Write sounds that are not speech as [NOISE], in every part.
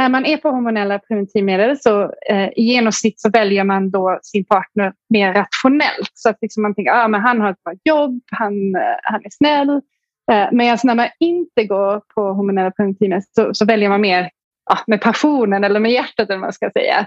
när man är på hormonella preventivmedel så eh, i genomsnitt så väljer man då sin partner mer rationellt. Så att liksom man tänker att ah, han har ett bra jobb, han, eh, han är snäll. Eh, men alltså när man inte går på hormonella preventivmedel så, så väljer man mer ah, med passionen eller med hjärtat eller vad man ska säga.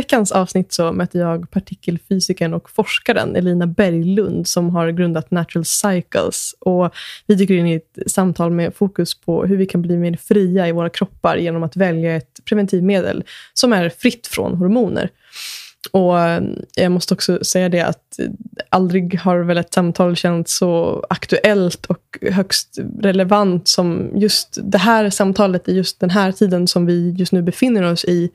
Veckans avsnitt så möter jag partikelfysikern och forskaren Elina Berglund som har grundat Natural Cycles. Och vi dyker in i ett samtal med fokus på hur vi kan bli mer fria i våra kroppar genom att välja ett preventivmedel som är fritt från hormoner. Och eh, jag måste också säga det att aldrig har väl ett samtal känts så aktuellt och högst relevant som just det här samtalet i just den här tiden som vi just nu befinner oss i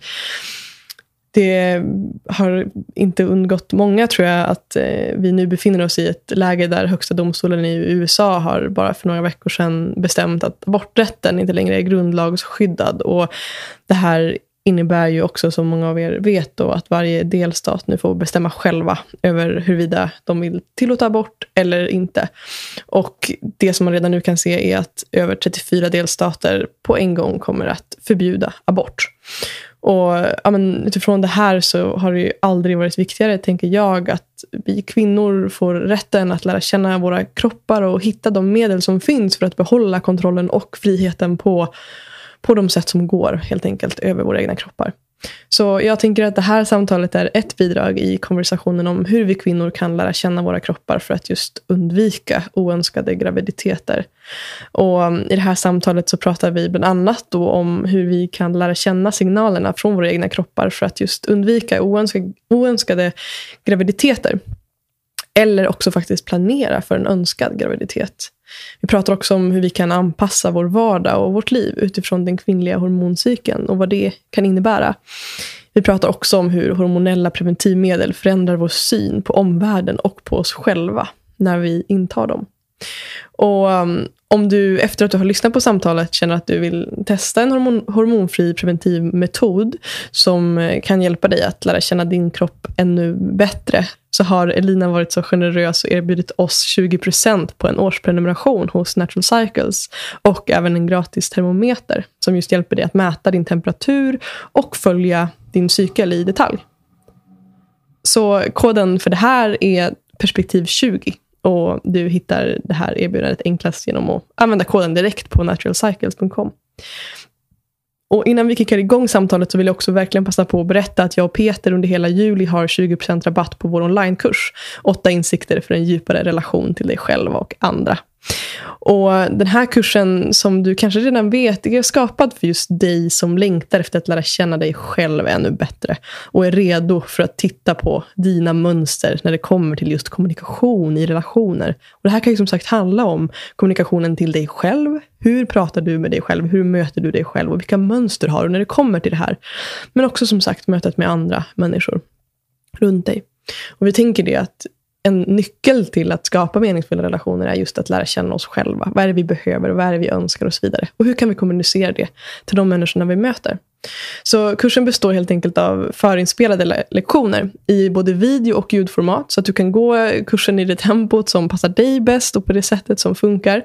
det har inte undgått många tror jag att eh, vi nu befinner oss i ett läge där högsta domstolen i USA har bara för några veckor sedan bestämt att aborträtten inte längre är grundlagsskyddad. Och det här innebär ju också, som många av er vet, då, att varje delstat nu får bestämma själva över huruvida de vill tillåta abort eller inte. Och det som man redan nu kan se är att över 34 delstater på en gång kommer att förbjuda abort. Och ja, men, utifrån det här så har det ju aldrig varit viktigare, tänker jag, att vi kvinnor får rätten att lära känna våra kroppar och hitta de medel som finns för att behålla kontrollen och friheten på, på de sätt som går, helt enkelt, över våra egna kroppar. Så jag tänker att det här samtalet är ett bidrag i konversationen om hur vi kvinnor kan lära känna våra kroppar för att just undvika oönskade graviditeter. Och I det här samtalet så pratar vi bland annat då om hur vi kan lära känna signalerna från våra egna kroppar för att just undvika oönskade, oönskade graviditeter. Eller också faktiskt planera för en önskad graviditet. Vi pratar också om hur vi kan anpassa vår vardag och vårt liv utifrån den kvinnliga hormoncykeln och vad det kan innebära. Vi pratar också om hur hormonella preventivmedel förändrar vår syn på omvärlden och på oss själva när vi intar dem. Och um, om du efter att du har lyssnat på samtalet känner att du vill testa en hormon, hormonfri preventiv metod som eh, kan hjälpa dig att lära känna din kropp ännu bättre så har Elina varit så generös och erbjudit oss 20% på en årsprenumeration hos Natural Cycles och även en gratis termometer som just hjälper dig att mäta din temperatur och följa din cykel i detalj. Så koden för det här är perspektiv 20 och du hittar det här erbjudandet enklast genom att använda koden direkt på naturalcycles.com. Och innan vi kickar igång samtalet så vill jag också verkligen passa på att berätta att jag och Peter under hela juli har 20% rabatt på vår onlinekurs. Åtta insikter för en djupare relation till dig själv och andra. Och Den här kursen, som du kanske redan vet, är skapad för just dig som längtar efter att lära känna dig själv ännu bättre och är redo för att titta på dina mönster när det kommer till just kommunikation i relationer. Och Det här kan ju som sagt handla om kommunikationen till dig själv. Hur pratar du med dig själv? Hur möter du dig själv? Och vilka mönster har du när det kommer till det här? Men också som sagt mötet med andra människor runt dig. Och Vi tänker det att en nyckel till att skapa meningsfulla relationer är just att lära känna oss själva. Vad är det vi behöver, vad är det vi önskar och så vidare. Och hur kan vi kommunicera det till de människorna vi möter? Så kursen består helt enkelt av förinspelade le lektioner i både video och ljudformat. Så att du kan gå kursen i det tempot som passar dig bäst och på det sättet som funkar.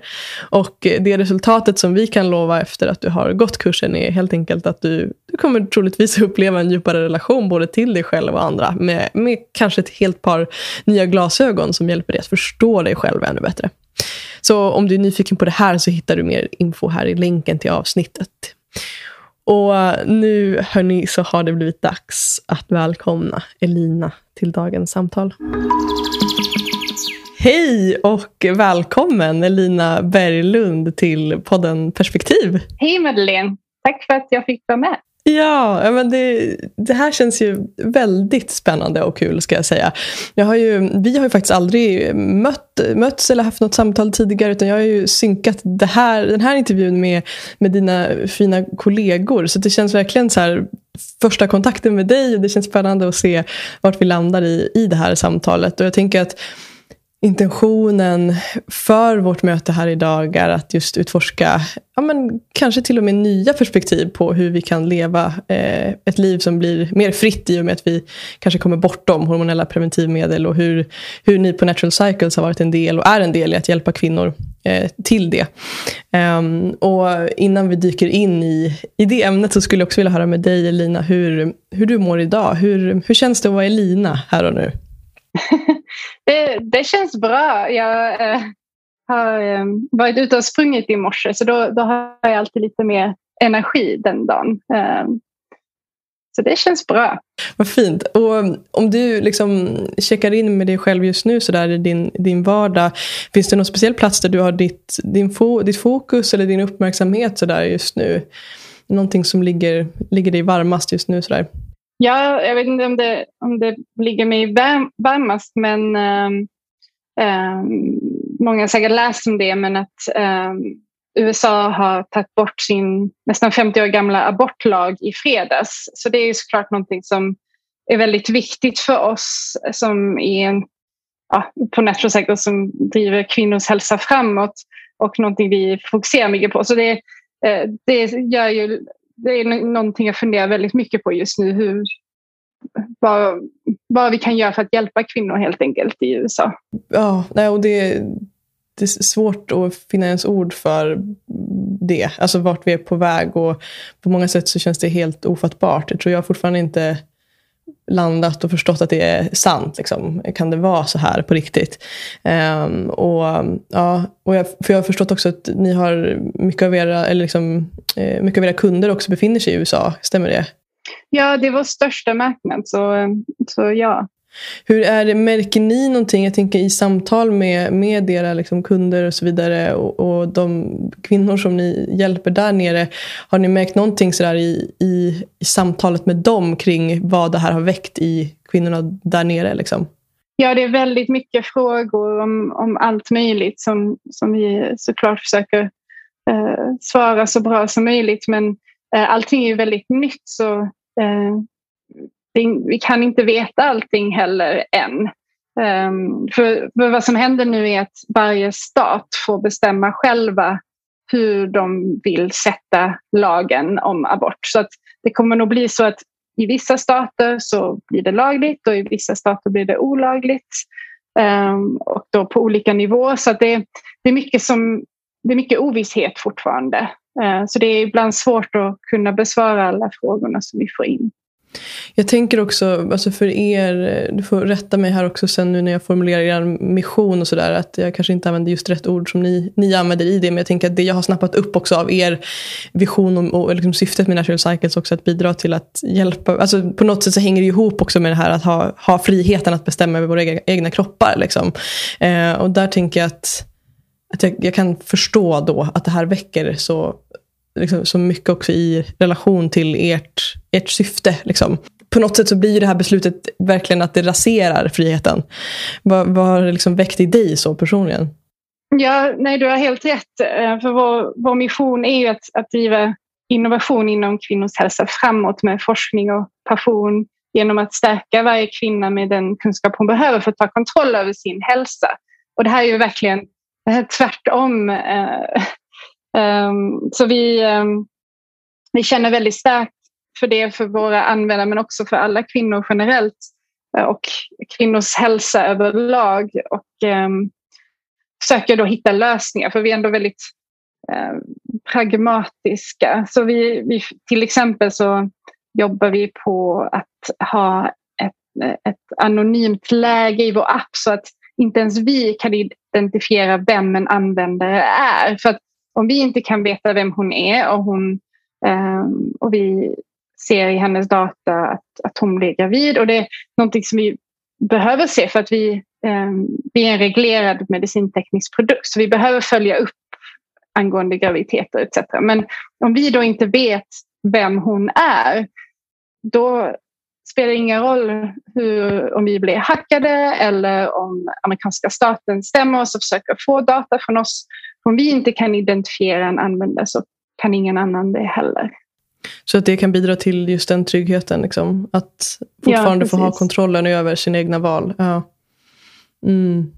Och det resultatet som vi kan lova efter att du har gått kursen är helt enkelt att du, du kommer troligtvis [LAUGHS] uppleva en djupare relation både till dig själv och andra. Med, med kanske ett helt par nya glasögon som hjälper dig att förstå dig själv ännu bättre. Så om du är nyfiken på det här så hittar du mer info här i länken till avsnittet. Och nu hörni, så har det blivit dags att välkomna Elina till dagens samtal. Hej och välkommen Elina Berglund till podden Perspektiv. Hej Madeleine, tack för att jag fick vara med. Ja, men det, det här känns ju väldigt spännande och kul ska jag säga. Jag har ju, vi har ju faktiskt aldrig mött, mötts eller haft något samtal tidigare utan jag har ju synkat det här, den här intervjun med, med dina fina kollegor. Så det känns verkligen så här första kontakten med dig och det känns spännande att se vart vi landar i, i det här samtalet. Och jag tänker att intentionen för vårt möte här idag är att just utforska ja, men kanske till och med nya perspektiv på hur vi kan leva eh, ett liv som blir mer fritt i och med att vi kanske kommer bortom hormonella preventivmedel och hur, hur ni på Natural Cycles har varit en del och är en del i att hjälpa kvinnor eh, till det. Um, och innan vi dyker in i, i det ämnet så skulle jag också vilja höra med dig Elina hur, hur du mår idag. Hur, hur känns det att vara Elina här och nu? [LAUGHS] det, det känns bra. Jag äh, har äh, varit ute och sprungit i morse så då, då har jag alltid lite mer energi den dagen. Äh, så det känns bra. Vad fint. Och um, om du liksom checkar in med dig själv just nu så där i din, din vardag. Finns det någon speciell plats där du har ditt, din fo, ditt fokus eller din uppmärksamhet så där just nu? Någonting som ligger, ligger dig varmast just nu? Så där? Ja, jag vet inte om det, om det ligger mig varmast men um, um, många har säkert läst om det men att um, USA har tagit bort sin nästan 50 år gamla abortlag i fredags. Så det är såklart någonting som är väldigt viktigt för oss som är en, ja, på Natural som driver kvinnors hälsa framåt och någonting vi fokuserar mycket på. Så det, eh, det gör ju det är någonting jag funderar väldigt mycket på just nu. Hur, vad, vad vi kan göra för att hjälpa kvinnor helt enkelt i USA. Ja, nej, och det, det är svårt att finna ens ord för det. Alltså vart vi är på väg och på många sätt så känns det helt ofattbart. Jag tror jag fortfarande inte landat och förstått att det är sant. Liksom. Kan det vara så här på riktigt? Um, och, ja, och jag, för jag har förstått också att ni har mycket av era, eller liksom, eh, mycket av era kunder också befinner sig i USA. Stämmer det? Ja, det är vår största marknad. Så, så ja. Hur är det, märker ni någonting, jag tänker i samtal med, med era liksom kunder och så vidare och, och de kvinnor som ni hjälper där nere. Har ni märkt någonting sådär i, i, i samtalet med dem kring vad det här har väckt i kvinnorna där nere? Liksom? Ja, det är väldigt mycket frågor om, om allt möjligt som, som vi såklart försöker eh, svara så bra som möjligt. Men eh, allting är ju väldigt nytt så eh, vi kan inte veta allting heller än. Um, för, för, vad som händer nu är att varje stat får bestämma själva hur de vill sätta lagen om abort. Så att det kommer nog bli så att i vissa stater så blir det lagligt och i vissa stater blir det olagligt. Um, och då på olika nivåer. Så att det, det, är mycket som, det är mycket ovisshet fortfarande. Uh, så det är ibland svårt att kunna besvara alla frågorna som vi får in. Jag tänker också, alltså för er, du får rätta mig här också sen nu när jag formulerar er mission och sådär, att jag kanske inte använder just rätt ord som ni, ni använder i det, men jag tänker att det jag har snappat upp också av er vision och, och liksom syftet med Natural Cycles också att bidra till att hjälpa, alltså på något sätt så hänger det ihop också med det här att ha, ha friheten att bestämma över våra egna, egna kroppar. Liksom. Eh, och där tänker jag att, att jag, jag kan förstå då att det här väcker så liksom, så mycket också i relation till ert, ert syfte. Liksom. På något sätt så blir det här beslutet verkligen att det raserar friheten. Vad, vad har det liksom väckt i dig så personligen? Ja, nej, du har helt rätt. Eh, för vår, vår mission är ju att, att driva innovation inom kvinnors hälsa framåt med forskning och passion genom att stärka varje kvinna med den kunskap hon behöver för att ta kontroll över sin hälsa. Och det här är ju verkligen tvärtom eh, Um, så vi, um, vi känner väldigt starkt för det för våra användare men också för alla kvinnor generellt eh, och kvinnors hälsa överlag och um, försöker då hitta lösningar för vi är ändå väldigt pragmatiska. Så vi, vi, till exempel så jobbar vi på att ha ett, ett anonymt läge i vår app så att inte ens vi kan identifiera vem en användare är. För att om vi inte kan veta vem hon är och, hon, um, och vi ser i hennes data att, att hon blir gravid och det är någonting som vi behöver se för att vi, um, vi är en reglerad medicinteknisk produkt så vi behöver följa upp angående graviditeter etc. Men om vi då inte vet vem hon är då spelar ingen roll hur, om vi blir hackade eller om amerikanska staten stämmer oss och försöker få data från oss om vi inte kan identifiera en användare så kan ingen annan det heller. Så att det kan bidra till just den tryggheten, liksom? att fortfarande ja, få ha kontrollen över sina egna val. Ja. Mm.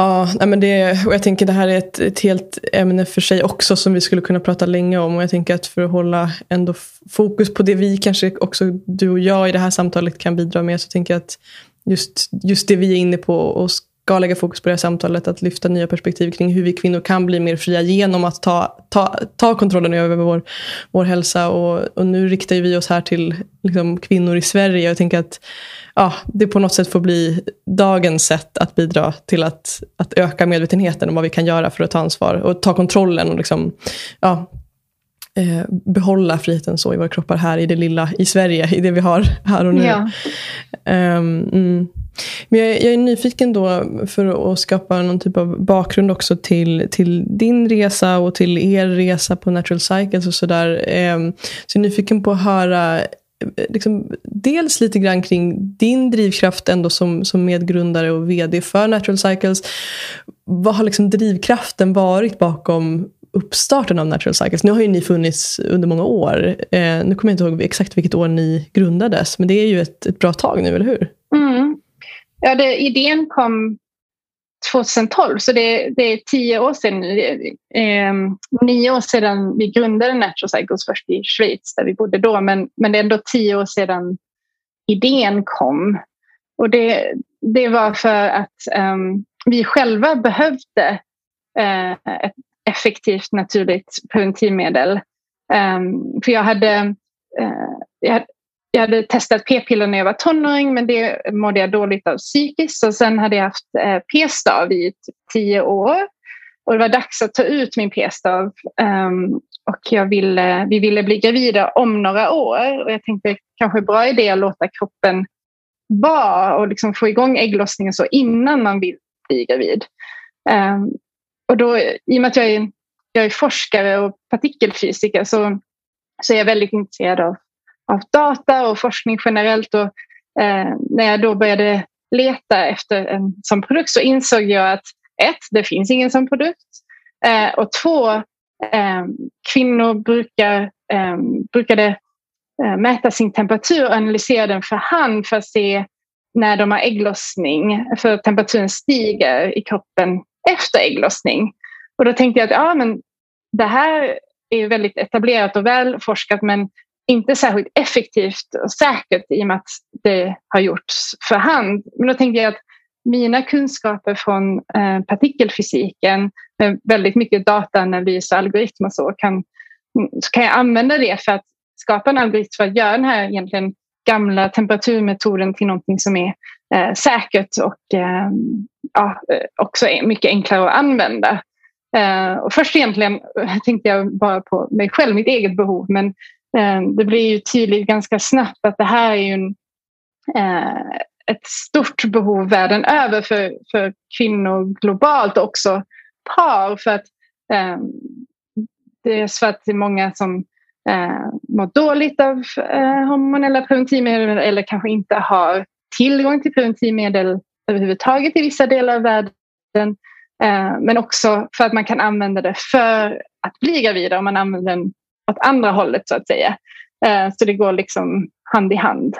Ja, men det, och jag tänker det här är ett, ett helt ämne för sig också som vi skulle kunna prata länge om. Och jag tänker att för att hålla ändå fokus på det vi kanske också, du och jag i det här samtalet kan bidra med, så tänker jag att just, just det vi är inne på och ska lägga fokus på det här samtalet, att lyfta nya perspektiv kring hur vi kvinnor kan bli mer fria genom att ta, ta, ta kontrollen över vår, vår hälsa. Och, och nu riktar vi oss här till liksom, kvinnor i Sverige. Jag tänker att ja, det på något sätt får bli dagens sätt att bidra till att, att öka medvetenheten om vad vi kan göra för att ta ansvar och ta kontrollen och liksom, ja, eh, behålla friheten så i våra kroppar här i det lilla i Sverige, i det vi har här och nu. Ja. Um, mm. Men jag, jag, är nyfiken då för att skapa någon typ av bakgrund också till, till din resa och till er resa på Natural Cycles och sådär. Ehm, så jag är nyfiken på att höra eh, liksom, dels lite grann kring din drivkraft ändå som, som medgrundare och vd för Natural Cycles. Vad har liksom drivkraften varit bakom uppstarten av Natural Cycles? Nu har ju ni funnits under många år. Eh, nu kommer jag inte ihåg exakt vilket år ni grundades, men det är ju ett, ett bra tag nu, eller hur? Mm. Ja, det, idén kom 2012, så det, det är tio år sedan. Eh, nio år sedan vi grundade Natural Cycles först i Schweiz där vi bodde då, men, men det är ändå tio år sedan idén kom. Och det, det var för att um, vi själva behövde uh, ett effektivt naturligt preventivmedel. Um, för jag hade, uh, jag, jag hade testat p-piller när jag var tonåring men det mådde jag dåligt av psykiskt. Och sen hade jag haft eh, p-stav i typ tio år. Och det var dags att ta ut min p-stav. Um, och jag ville, vi ville bli gravida om några år. Och jag tänkte kanske bra idé att låta kroppen vara och liksom få igång ägglossningen så innan man vill bli gravid. Um, och då, I och med att jag är, jag är forskare och partikelfysiker så, så är jag väldigt intresserad av av data och forskning generellt. Och, eh, när jag då började leta efter en sån produkt så insåg jag att ett, det finns ingen sån produkt. Eh, och två, eh, kvinnor brukar, eh, brukade eh, mäta sin temperatur och analysera den för hand för att se när de har ägglossning. För temperaturen stiger i kroppen efter ägglossning. Och då tänkte jag att ja, men det här är väldigt etablerat och välforskat men inte särskilt effektivt och säkert i och med att det har gjorts för hand. Men då tänkte jag att mina kunskaper från eh, partikelfysiken med väldigt mycket dataanalys och algoritmer så kan, så kan jag använda det för att skapa en algoritm för att göra den här egentligen gamla temperaturmetoden till någonting som är eh, säkert och eh, ja, eh, också är mycket enklare att använda. Eh, och först egentligen eh, tänkte jag bara på mig själv, mitt eget behov, men Ehm, det blir ju tydligt ganska snabbt att det här är en, eh, ett stort behov världen över för, för kvinnor globalt och också par. För att ehm, det är så att det är många som eh, mår dåligt av eh, hormonella preventivmedel eller kanske inte har tillgång till preventivmedel överhuvudtaget i vissa delar av världen. Ehm, men också för att man kan använda det för att bli gravida om man använder den åt andra hållet så att säga. Eh, så det går liksom hand i hand.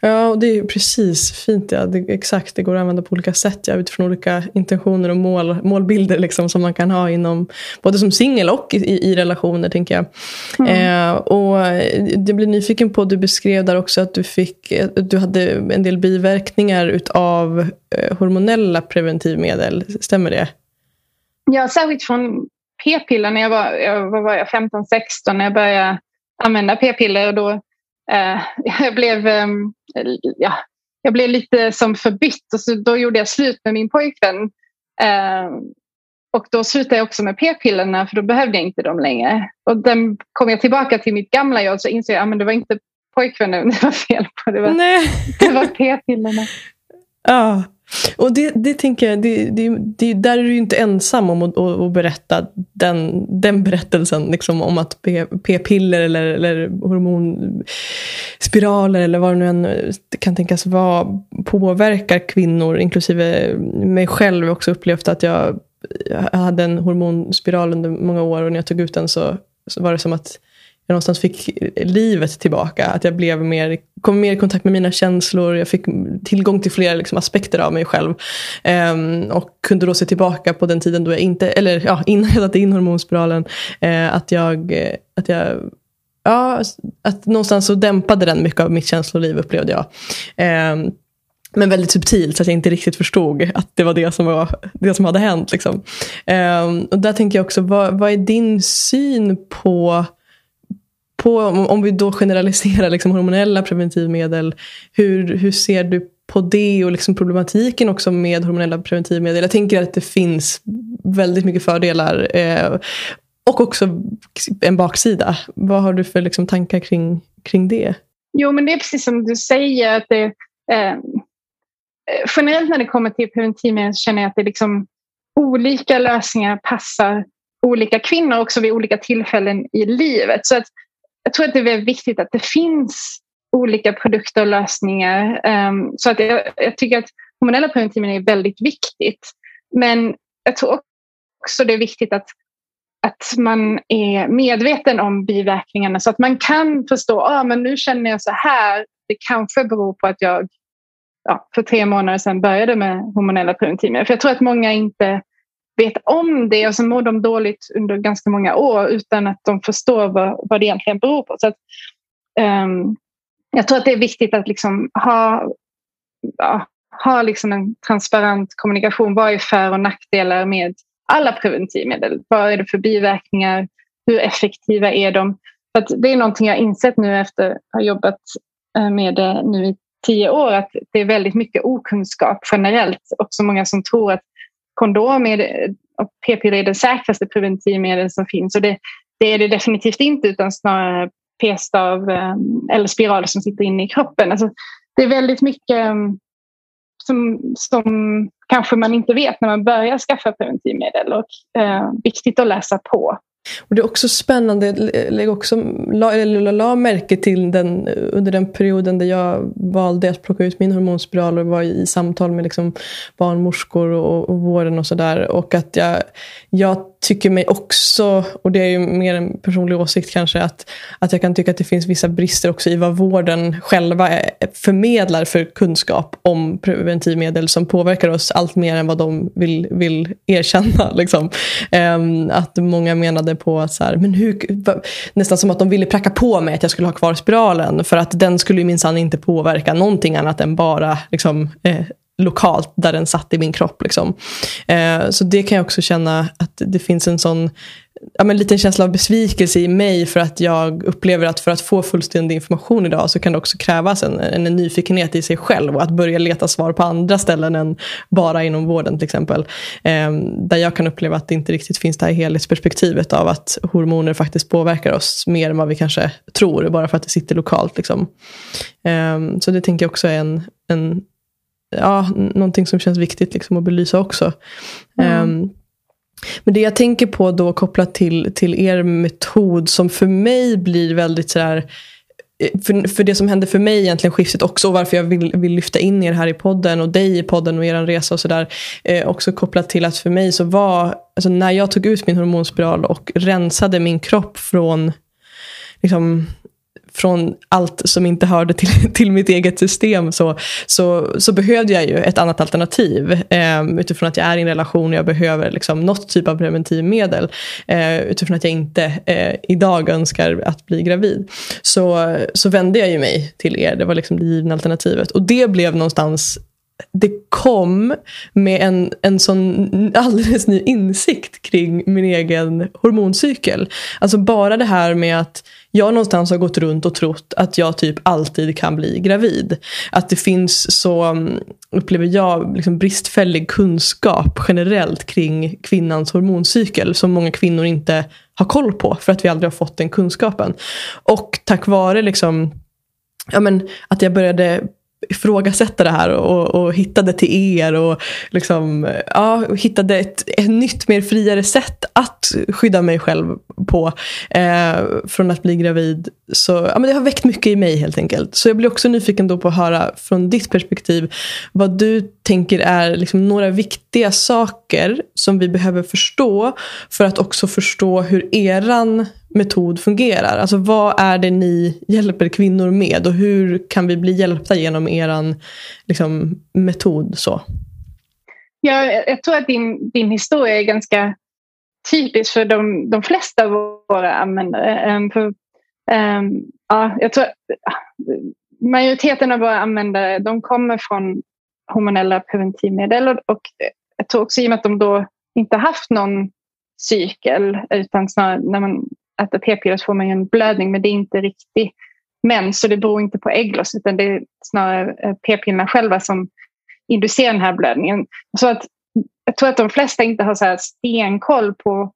Ja, och det är precis fint. Ja. Det, exakt, det går att använda på olika sätt ja, utifrån olika intentioner och mål, målbilder liksom, som man kan ha inom både som singel och i, i, relationer. tänker jag. Mm. Eh, och Jag blir nyfiken på, du beskrev där också att du, fick, du hade en del biverkningar utav eh, hormonella preventivmedel. Stämmer det? Ja, särskilt från p-piller när jag var, jag, vad var jag 15-16 när jag började använda p-piller. Och då, eh, [LAUGHS] jag, blev, eh, ja, jag blev lite som förbytt och så då gjorde jag slut med min pojkvän. Eh, och då slutade jag också med p-pillerna för då behövde jag inte dem längre. Och den kom jag tillbaka till mitt gamla jag så insåg jag att ah, det var inte pojkvännen [LAUGHS] det var fel på. Det var, det var p-pillerna. [LAUGHS] Ja. Och det, det tänker jag, det, det, det, där är du inte ensam om att, att, berätta den, den berättelsen liksom, om att p-piller eller, eller hormonspiraler eller vad det nu än eh, kan tänkas vara påverkar kvinnor, inklusive mig själv. Jag har också upplevt att jag, jag hade en hormonspiral under många år och när jag tog ut den så, så var det som att jag någonstans fick livet tillbaka. Att jag blev mer, kom mer i kontakt med mina känslor. Jag fick tillgång till flera liksom, aspekter av mig själv. Um, och kunde då se tillbaka på den tiden då jag inte, eller ja, innan jag satte in hormonspiralen. Uh, att jag, att jag ja, att någonstans så dämpade den mycket av mitt känsloliv upplevde jag. Um, men väldigt subtilt så att jag inte riktigt förstod att det var det som, var, det som hade hänt. Liksom. Um, och där tänker jag också, vad, vad är din syn på, på om vi då generaliserar liksom, hormonella preventivmedel, hur, hur ser du på det och liksom problematiken också med hormonella preventivmedel? Jag tänker att det finns väldigt mycket fördelar eh, och också en baksida. Vad har du för liksom, tankar kring, kring det? Jo, men det är precis som du säger. att det, eh, generellt när det kommer till preventivmedel känner jag att det liksom olika lösningar passar olika kvinnor också vid olika tillfällen i livet. Så att jag tror att det är viktigt att det finns olika produkter och lösningar. Um, så att jag, jag, tycker att hormonella preventivmedel är väldigt viktigt. Men jag tror också det är viktigt att, att man är medveten om biverkningarna så att man kan förstå att ah, nu känner jag så här. Det kanske beror på att jag ja, för tre månader sedan började med hormonella preventivmedel. För jag tror att många inte vet om det och så mår de dåligt under ganska många år utan att de förstår vad, vad det egentligen beror på. Så att, um, jag tror att det är viktigt att liksom ha, ja, ha liksom en transparent kommunikation. Vad är för och nackdelar med alla preventivmedel? Vad är det för biverkningar? Hur effektiva är de? För det är någonting jag insett nu efter att ha jobbat eh, med det nu i tio år att det är väldigt mycket okunskap generellt. Också många som tror att kondom är och p-piller är det säkraste preventivmedel som finns. Och det, det, är det definitivt inte utan snarare p-stav ehm, eller spiraler som sitter inne i kroppen. Alltså, det är väldigt mycket ehm, som, som kanske man inte vet när man börjar skaffa preventivmedel och eh, viktigt att läsa på. Och det är också spännande, jag också la, eller la märke till den, under den perioden där jag valde att plocka ut min hormonspiral och var i samtal med liksom barnmorskor och, och vården och sådär. Och att jag, jag tycker mig också, och det är ju mer en personlig åsikt kanske, att, att jag kan tycka att det finns vissa brister också i vad vården själva förmedlar för kunskap om preventivmedel som påverkar oss allt mer än vad de vill, vill erkänna. [LAUGHS] Liksom. Um, att många menade på så här, men hur, nästan som att de ville pracka på mig att jag skulle ha kvar spiralen för att den skulle minsann inte påverka någonting annat än bara liksom, eh, lokalt där den satt i min kropp. Liksom. Eh, så det kan jag också känna att det finns en sån ja, men liten känsla av besvikelse i mig för att jag upplever att för att få fullständig information idag så kan det också krävas en, en, en nyfikenhet i sig själv och att börja leta svar på andra ställen än bara inom vården till exempel. Eh, där jag kan uppleva att det inte riktigt finns det här helhetsperspektivet av att hormoner faktiskt påverkar oss mer än vad vi kanske tror bara för att det sitter lokalt. Liksom. Eh, så det tänker jag också är en, en ja, någonting som känns viktigt liksom att belysa också. Mm. Um, men det jag tänker på då kopplat till, till er metod som för mig blir väldigt sådär eh, för, för det som hände för mig egentligen skiftet också och varför jag vill, vill lyfta in er här i podden och dig i podden och er resa och sådär. Eh, också kopplat till att för mig så var, alltså när jag tog ut min hormonspiral och rensade min kropp från liksom, från allt som inte hörde till, [LAUGHS] till mitt eget system så, så, så behövde jag ju ett annat alternativ. Eh, utifrån att jag är i en relation och jag behöver liksom något typ av preventivmedel. Eh, utifrån att jag inte eh, idag önskar att bli gravid. Så, så vände jag ju mig till er. Det var liksom det givna alternativet. Och det blev någonstans det kom med en, en sån alldeles ny insikt kring min egen hormoncykel. Alltså bara det här med att jag någonstans har gått runt och trott att jag typ alltid kan bli gravid. Att det finns så, mm, upplever jag, liksom bristfällig kunskap generellt kring kvinnans hormoncykel som många kvinnor inte har koll på för att vi aldrig har fått den kunskapen. Och tack vare liksom ja, men, att jag började ifrågasätta det här och, och hittade till er och liksom, ja, hittade ett, ett nytt, mer friare sätt att skydda mig själv på eh, från att bli gravid. Så ja, men det har väckt mycket i mig helt enkelt. Så jag blir också nyfiken då på att höra från ditt perspektiv vad du tänker är liksom några viktiga saker som vi behöver förstå för att också förstå hur eran metod fungerar. Alltså vad är det ni hjälper kvinnor med och hur kan vi bli hjälpta genom er liksom, metod? Så? Ja, jag tror att din, din historia är ganska typisk för de, de flesta av våra användare. Um, för, um, ja, jag tror majoriteten av våra användare de kommer från hormonella preventivmedel och, och jag tror också i och med att de då inte haft någon cykel utan snarare när man äter p-piller så får man en blödning men det är inte riktigt mens så det beror inte på äggloss utan det är snarare eh, p-pillerna själva som inducerar den här blödningen. Så att, jag tror att de flesta inte har så här stenkoll på,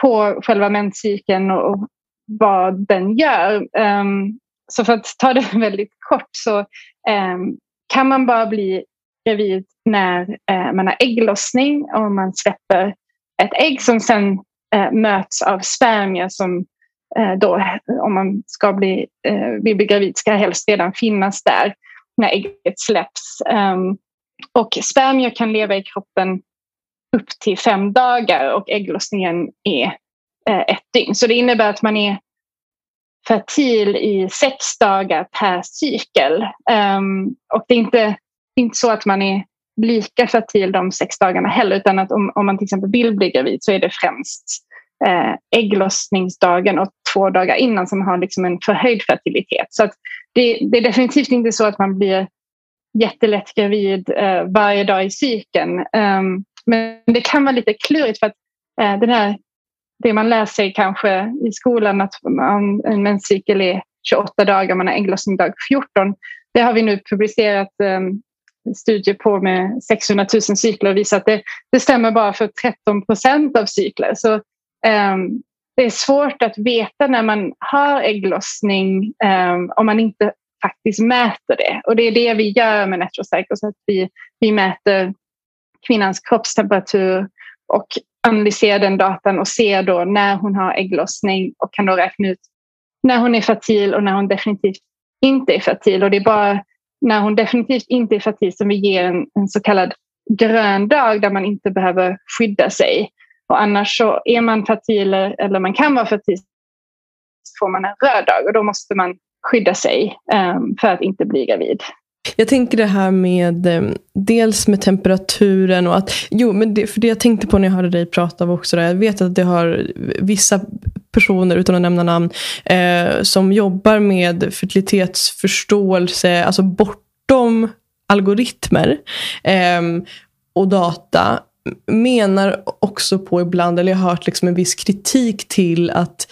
på själva menscykeln och, och vad den gör. Um, så för att ta det [LAUGHS] väldigt kort så um, kan man bara bli gravid när uh, man har ägglossning och man släpper ett ägg som sen Eh, möts av spermier som eh, då, om man ska bli, vill bli gravid ska helst redan finnas där när ägget släpps. Um, och spermier kan leva i kroppen upp till fem dagar och ägglossningen är ett dygn. Så det innebär att man är fertil i sex dagar per cykel. Um, och det är inte, inte så att man är lika fertil de sex dagarna heller utan att om, om man till exempel vill bli gravid så är det främst eh, ägglossningsdagen och två dagar innan som har liksom en förhöjd fertilitet. Så det, det, är definitivt inte så att man blir jättelätt gravid eh, varje dag i cykeln. Um, men det kan vara lite klurigt för att eh, den här det man lär sig kanske i skolan att man, en menscykel är 28 dagar, man har ägglossning dag 14. Det har vi nu publicerat um, studier på med 600 000 cykler och visar att det, det stämmer bara för 13 procent av cykler. Så um, det är svårt att veta när man har ägglossning um, om man inte faktiskt mäter det. Och det är det vi gör med Netrocycles, att vi, vi mäter kvinnans kroppstemperatur och analyserar den datan och ser då när hon har ägglossning och kan då räkna ut när hon är fertil och när hon definitivt inte är fertil. Och det är bara när hon definitivt inte är fertil som vi ger en, en så kallad grön dag där man inte behöver skydda sig. Och annars så är man fertil eller man kan vara fertil så får man en röd dag och då måste man skydda sig um, för att inte bli gravid. Jag tänker det här med eh, dels med temperaturen och att, jo men det, för det jag tänkte på när jag hörde dig prata var också det, jag vet att det har vissa personer, utan att nämna namn, eh, som jobbar med fertilitetsförståelse, alltså bortom algoritmer eh, och data, menar också på ibland, eller jag har hört liksom en viss kritik till att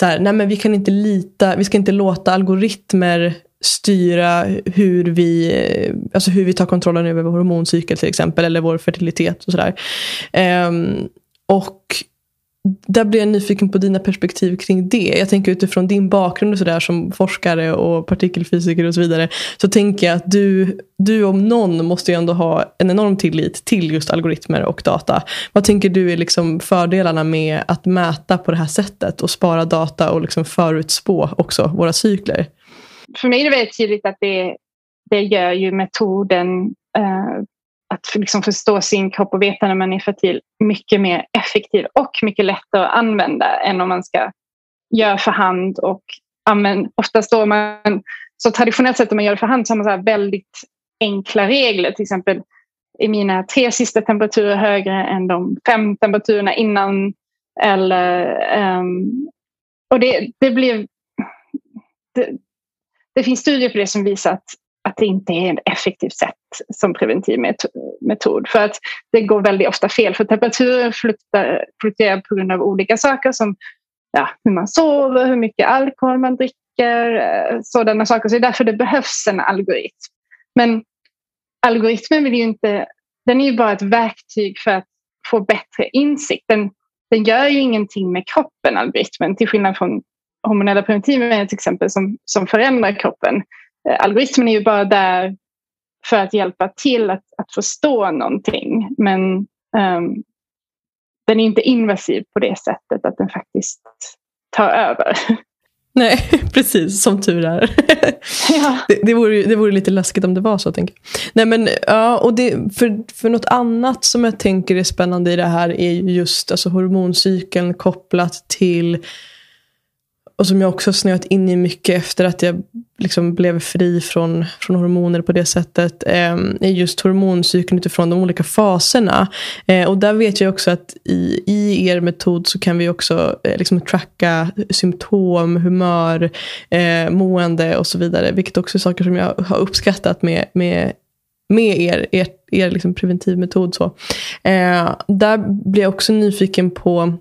så här, nej men vi kan inte lita, vi ska inte låta algoritmer styra hur vi, eh, alltså hur vi tar kontrollen över vår hormoncykel till exempel, eller vår fertilitet och sådär. Um, och där blir jag nyfiken på dina perspektiv kring det. Jag tänker utifrån din bakgrund och så där, som forskare och partikelfysiker och så vidare. Så tänker jag att du, du om någon måste ju ändå ha en enorm tillit till just algoritmer och data. Vad tänker du är liksom fördelarna med att mäta på det här sättet och spara data och liksom förutspå också våra cykler? För mig är det väldigt tydligt att det, det gör ju metoden eh, att liksom förstå sin kropp och veta när man är fertil mycket mer effektiv och mycket lättare att använda än om man ska göra för hand och använd, oftast då man så traditionellt sett om man gör det för hand så har man så väldigt enkla regler. Till exempel är mina tre sista temperaturer högre än de fem temperaturerna innan. Eller, um, och det, det blir... Det, det finns studier på det som visar att, att det inte är ett effektivt sätt som preventivmetod. För att det går väldigt ofta fel. För temperaturen fluktuerar på grund av olika saker som ja, hur man sover, hur mycket alkohol man dricker, eh, sådana saker. Så det är därför det behövs en algoritm. Men algoritmen vill ju inte, den är ju bara ett verktyg för att få bättre insikt. Den, den gör ju ingenting med kroppen, algoritmen, till skillnad från hormonella preventivmedel till exempel som, som förändrar kroppen. Eh, algoritmen är ju bara där för att hjälpa till att, att förstå någonting. Men um, den är inte invasiv på det sättet att den faktiskt tar över. [LAUGHS] Nej, [LAUGHS] precis. Som tur är. [LAUGHS] Ja. Det, det, vore, det vore lite läskigt om det var så. Tänker Nej, men, ja, och det, för, för något annat som jag tänker är spännande i det här är just alltså, hormoncykeln kopplat till och som jag också snöat in i mycket efter att jag liksom blev fri från, från hormoner på det sättet eh, är just hormoncykeln utifrån de olika faserna. Eh, och där vet jag också att i, i er metod så kan vi också eh, liksom tracka symptom, humör, eh, mående och så vidare. Vilket också är saker som jag har uppskattat med, med med er, er, er liksom preventivmetod. Så. Eh, där blir jag också nyfiken på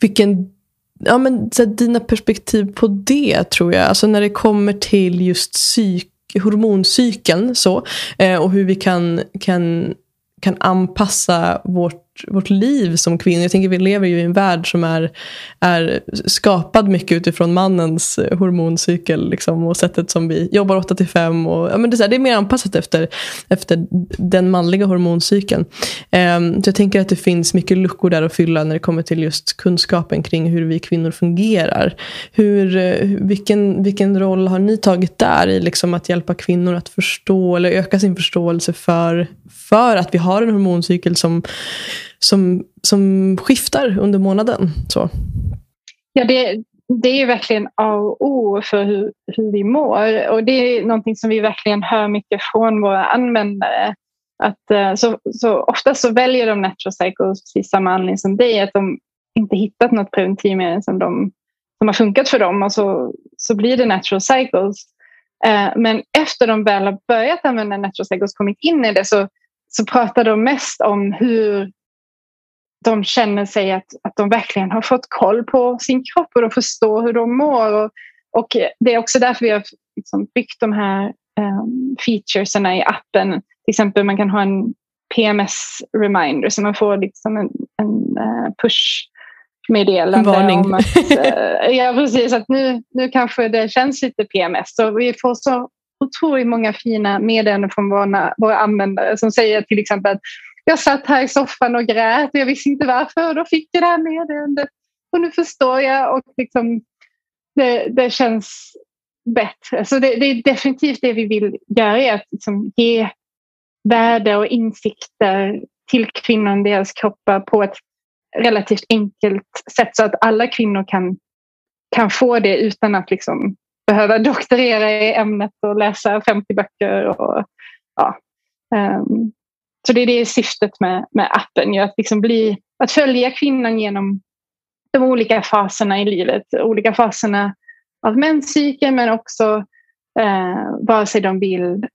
vilken ja, men, så här, dina perspektiv på det tror jag. Alltså när det kommer till just psyk, hormoncykeln så, eh, och hur vi kan, kan, kan anpassa vårt vårt liv som kvinnor. Jag tänker vi lever ju i en värld som är, är skapad mycket utifrån mannens eh, hormoncykel liksom, och sättet som vi jobbar 8 till 5. Och, ja, men det, är, det är mer anpassat efter, efter den manliga hormoncykeln. Um, så jag tänker att det finns mycket luckor där att fylla när det kommer till just kunskapen kring hur vi kvinnor fungerar. Hur, eh, vilken, vilken roll har ni tagit där i liksom att hjälpa kvinnor att förstå eller öka sin förståelse för, för att vi har en hormoncykel som som, som skiftar under månaden. Så. Ja, det, det är verkligen A och O för hur, hur vi mår och det är någonting som vi verkligen hör mycket från våra användare. Att, eh, så, så ofta så väljer de Natural Cycles precis samma anledning som dig, att de inte hittat något preventivmedel som, de, som har funkat för dem och så, så blir det Natural Cycles. Eh, men efter de väl har börjat använda Natural Cycles och kommit in i det så, så pratar de mest om hur de känner sig att, att de verkligen har fått koll på sin kropp och de förstår hur de mår. Och, och det är också därför vi har liksom byggt de här um, featuresen i appen. Till exempel man kan ha en PMS-reminder så man får liksom en, en uh, push meddelande. Varning. Om att, uh, ja, precis. Att nu, nu kanske det känns lite PMS. Så vi får så otroligt många fina meddelanden från våra, våra användare som säger till exempel att jag satt här i soffan och grät och jag visste inte varför och då fick jag det här meddelandet. Och nu förstår jag och liksom, det, det känns bättre. Så det, det, är definitivt det vi vill göra, är att liksom ge värde och insikter till kvinnor och deras kroppar på ett relativt enkelt sätt så att alla kvinnor kan, kan få det utan att liksom behöva doktorera i ämnet och läsa 50 böcker. Och, ja. Um, så det är det syftet med, med appen, ju, att, liksom bli, att följa kvinnan genom de olika faserna i livet. Olika faserna av menscykeln men också eh, vare sig de vill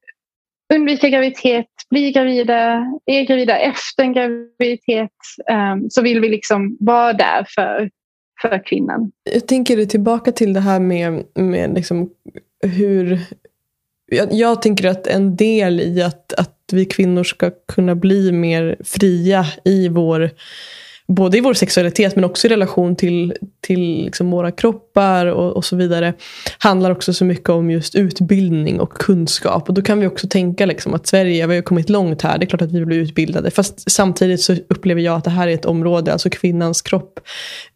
undvika graviditet, bli gravida, är gravida efter en graviditet eh, så vill vi liksom vara där för, för kvinnan. Jag tänker tillbaka till det här med, med liksom hur jag, jag, tänker att en del i att, att vi kvinnor ska kunna bli mer fria i vår både i vår sexualitet men också i relation till, till liksom våra kroppar och, och, så vidare handlar också så mycket om just utbildning och kunskap. Och då kan vi också tänka liksom att Sverige, vi har kommit långt här, det är klart att vi blir utbildade. Fast samtidigt så upplever jag att det här är ett område, alltså kvinnans kropp,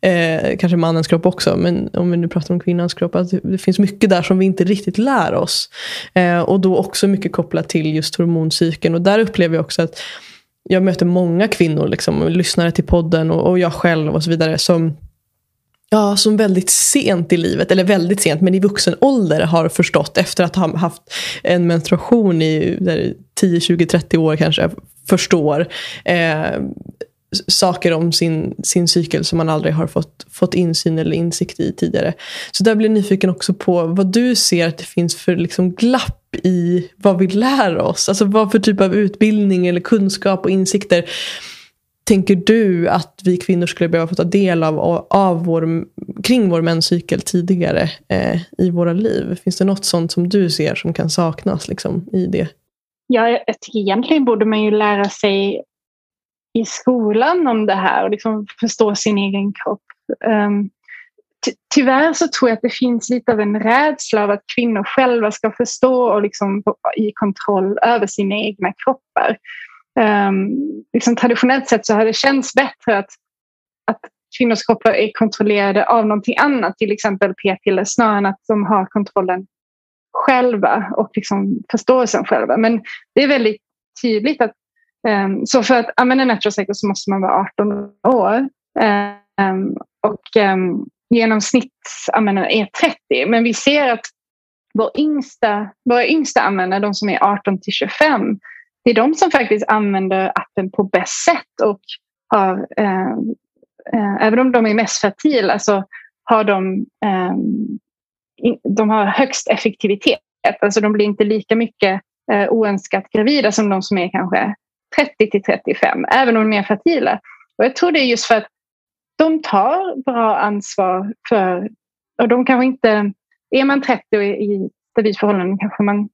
eh, kanske mannens kropp också, men om vi nu pratar om kvinnans kropp, att det finns mycket där som vi inte riktigt lär oss. Eh, och då också mycket kopplat till just hormoncykeln. Och där upplever jag också att jag möter många kvinnor, liksom, lyssnare till podden och, och jag själv och så vidare som Ja, som väldigt sent i livet, eller väldigt sent, men i vuxen ålder har förstått efter att ha haft en menstruation i 10, 20, 30 år kanske, förstår eh, saker om sin, sin cykel som man aldrig har fått, fått insyn eller insikt i tidigare. Så där blir jag nyfiken också på vad du ser att det finns för liksom glapp i vad vi lär oss. Alltså vad för typ av utbildning eller kunskap och insikter tänker du att vi kvinnor skulle behöva få ta del av, av vår, kring vår menscykel tidigare eh, i våra liv? Finns det något sånt som du ser som kan saknas liksom, i det? Ja, jag tycker egentligen borde man ju lära sig i skolan om det här och liksom förstå sin egen kropp. Um, tyvärr så tror jag att det finns lite av en rädsla av att kvinnor själva ska förstå och liksom i kontroll över sina egna kroppar. Um, liksom traditionellt sett så har det känts bättre att, att kvinnors kroppar är kontrollerade av någonting annat, till exempel p-piller, snarare än att de har kontrollen själva och liksom förståelsen själva. Men det är väldigt tydligt att um, så för att använda Natural Cycle så måste man vara 18 år. Um, och genomsnittsanvändare är 30. Men vi ser att vår yngsta, våra yngsta användare, de som är 18 till 25, det är de som faktiskt använder appen på bäst sätt och har, eh, eh, även om de är mest fertila så har de, eh, de har högst effektivitet. Alltså de blir inte lika mycket eh, oönskat gravida som de som är kanske 30 till 35, även om de är mer fertila. Och jag tror det är just för att de tar bra ansvar för, och de kanske inte, är man 30 och i stabilt förhållande kanske man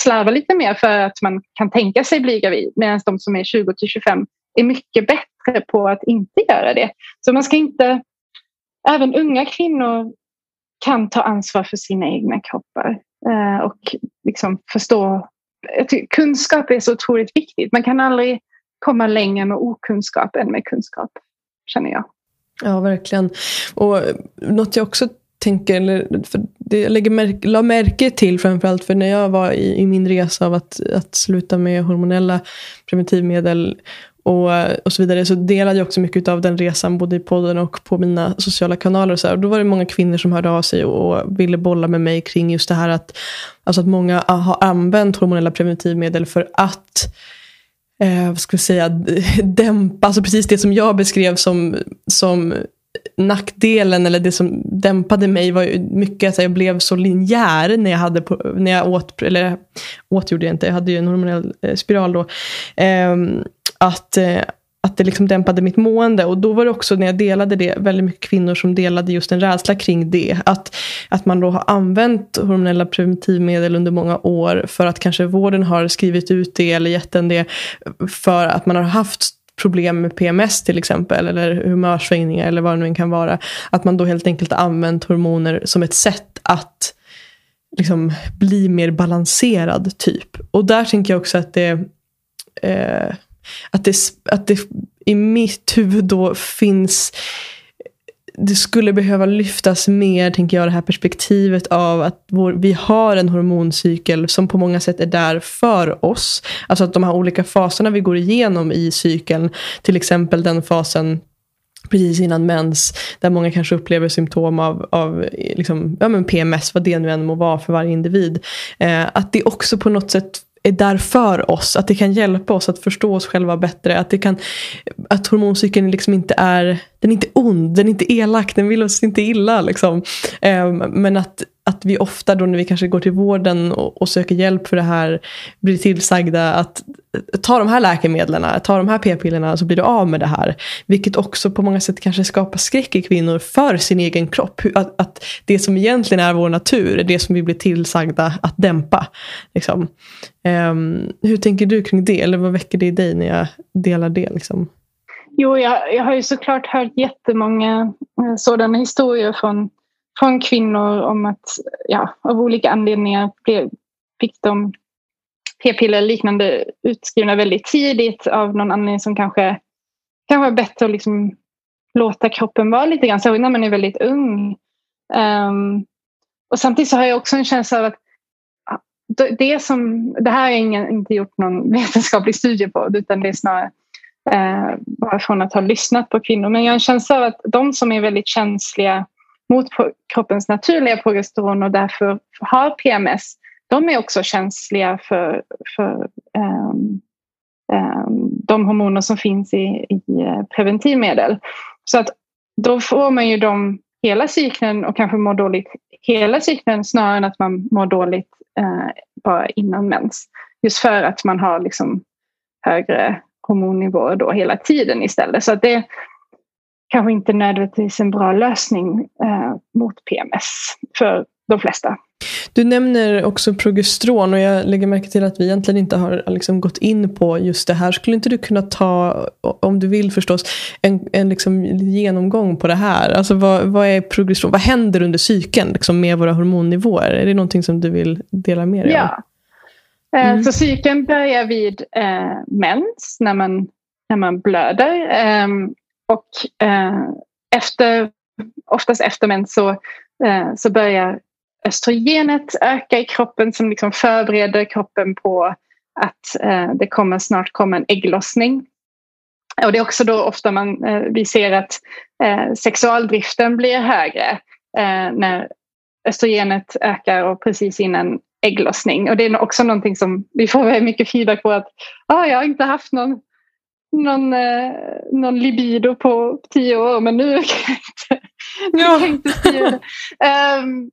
slarvar lite mer för att man kan tänka sig bli gravid medan de som är 20 till 25 är mycket bättre på att inte göra det. Så man ska inte, även unga kvinnor kan ta ansvar för sina egna kroppar eh, och liksom förstå. Kunskap är så otroligt viktigt. Man kan aldrig komma längre med okunskap än med kunskap, känner jag. Ja, verkligen. Och något jag också tänker, eller för det jag lägger märke, la märke till framförallt för när jag var i, i min resa av att, att sluta med hormonella preventivmedel och, och så vidare så delade jag också mycket av den resan både i podden och på mina sociala kanaler. Och så här. Och då var det många kvinnor som hörde av sig och ville bolla med mig kring just det här att, alltså att många har använt hormonella preventivmedel för att eh, vad ska vi säga, [LAUGHS] dämpa, alltså precis det som jag beskrev som, som nackdelen eller det som dämpade mig var ju mycket att jag blev så linjär när jag, hade på, när jag åt, eller åt gjorde jag inte, jag hade ju en hormonell eh, spiral då. Eh, att, eh, att det liksom dämpade mitt mående. Och då var det också när jag delade det väldigt mycket kvinnor som delade just en rädsla kring det. Att, att man då har använt hormonella preventivmedel under många år för att kanske vården har skrivit ut det eller gett en det för att man har haft problem med PMS till exempel eller humörsvängningar eller vad det nu kan vara. Att man då helt enkelt använt hormoner som ett sätt att liksom bli mer balanserad typ. Och där tänker jag också att det eh, att det, att det i mitt huvud då finns det skulle behöva lyftas mer, tänker jag, det här perspektivet av att vår, vi har en hormoncykel som på många sätt är där för oss. Alltså att de här olika faserna vi går igenom i cykeln, till exempel den fasen precis innan mens, där många kanske upplever symptom av, av liksom, ja, men PMS, vad det nu än må vara för varje individ. Eh, att det också på något sätt är där för oss. Att det kan hjälpa oss att förstå oss själva bättre. Att, det kan, att hormoncykeln liksom inte är, den är inte ond, den är inte elak, den vill oss inte illa. Liksom. Ehm, men att, att vi ofta då när vi kanske går till vården och, och söker hjälp för det här blir tillsagda att eh, ta de här läkemedlen, ta de här p-pillerna så blir du av med det här. Vilket också på många sätt kanske skapar skräck i kvinnor för sin egen kropp. Att, att det som egentligen är vår natur är det som vi blir tillsagda att dämpa. Liksom. Um, hur tänker du kring det? Eller vad väcker det i dig när jag delar det? Liksom? Jo, jag, jag har ju såklart hört jättemånga eh, sådana historier från, från kvinnor om att ja, av olika anledningar fick de p-piller liknande utskrivna väldigt tidigt av någon anledning som kanske kan vara bättre att liksom låta kroppen vara lite grann, särskilt när man är väldigt ung. Um, och samtidigt så har jag också en känsla av att det, som, det här har jag inte gjort någon [LAUGHS] vetenskaplig studie på utan det är snarare eh, bara från att ha lyssnat på kvinnor. Men jag har en känsla av att de som är väldigt känsliga mot kroppens naturliga progesteron och därför har PMS de är också känsliga för, för um, um, de hormoner som finns i, i eh, preventivmedel. Så att då får man ju dem hela cykeln och kanske mår dåligt hela cykeln snarare än att man mår dåligt uh, bara innan mens. Just för att man har liksom högre hormonnivåer då hela tiden istället. Så att det kanske inte nödvändigtvis en bra lösning uh, mot PMS för de flesta. Du nämner också progesteron och jag lägger märke till att vi egentligen inte har liksom gått in på just det här. Skulle inte du kunna ta, om du vill förstås, en, en liksom genomgång på det här? Alltså vad, vad är progesteron? Vad händer under cykeln liksom med våra hormonnivåer? Är det någonting som du vill dela med dig av? Ja. Eh, mm. Så cykeln börjar vid eh, mens, när man, när man blöder. Eh, och eh, efter, oftast efter mens så, eh, så börjar östrogenet öka i kroppen som liksom förbereder kroppen på att eh, det kommer snart komma en ägglossning. Och det är också då ofta man, eh, vi ser att eh, sexualdriften blir högre eh, när östrogenet ökar och precis innan ägglossning. Och det är också någonting som vi får väldigt mycket feedback på att ah, jag har inte haft någon, någon, eh, någon libido på tio år men nu [LAUGHS] kan jag inte, ja. kan inte styra det. Um,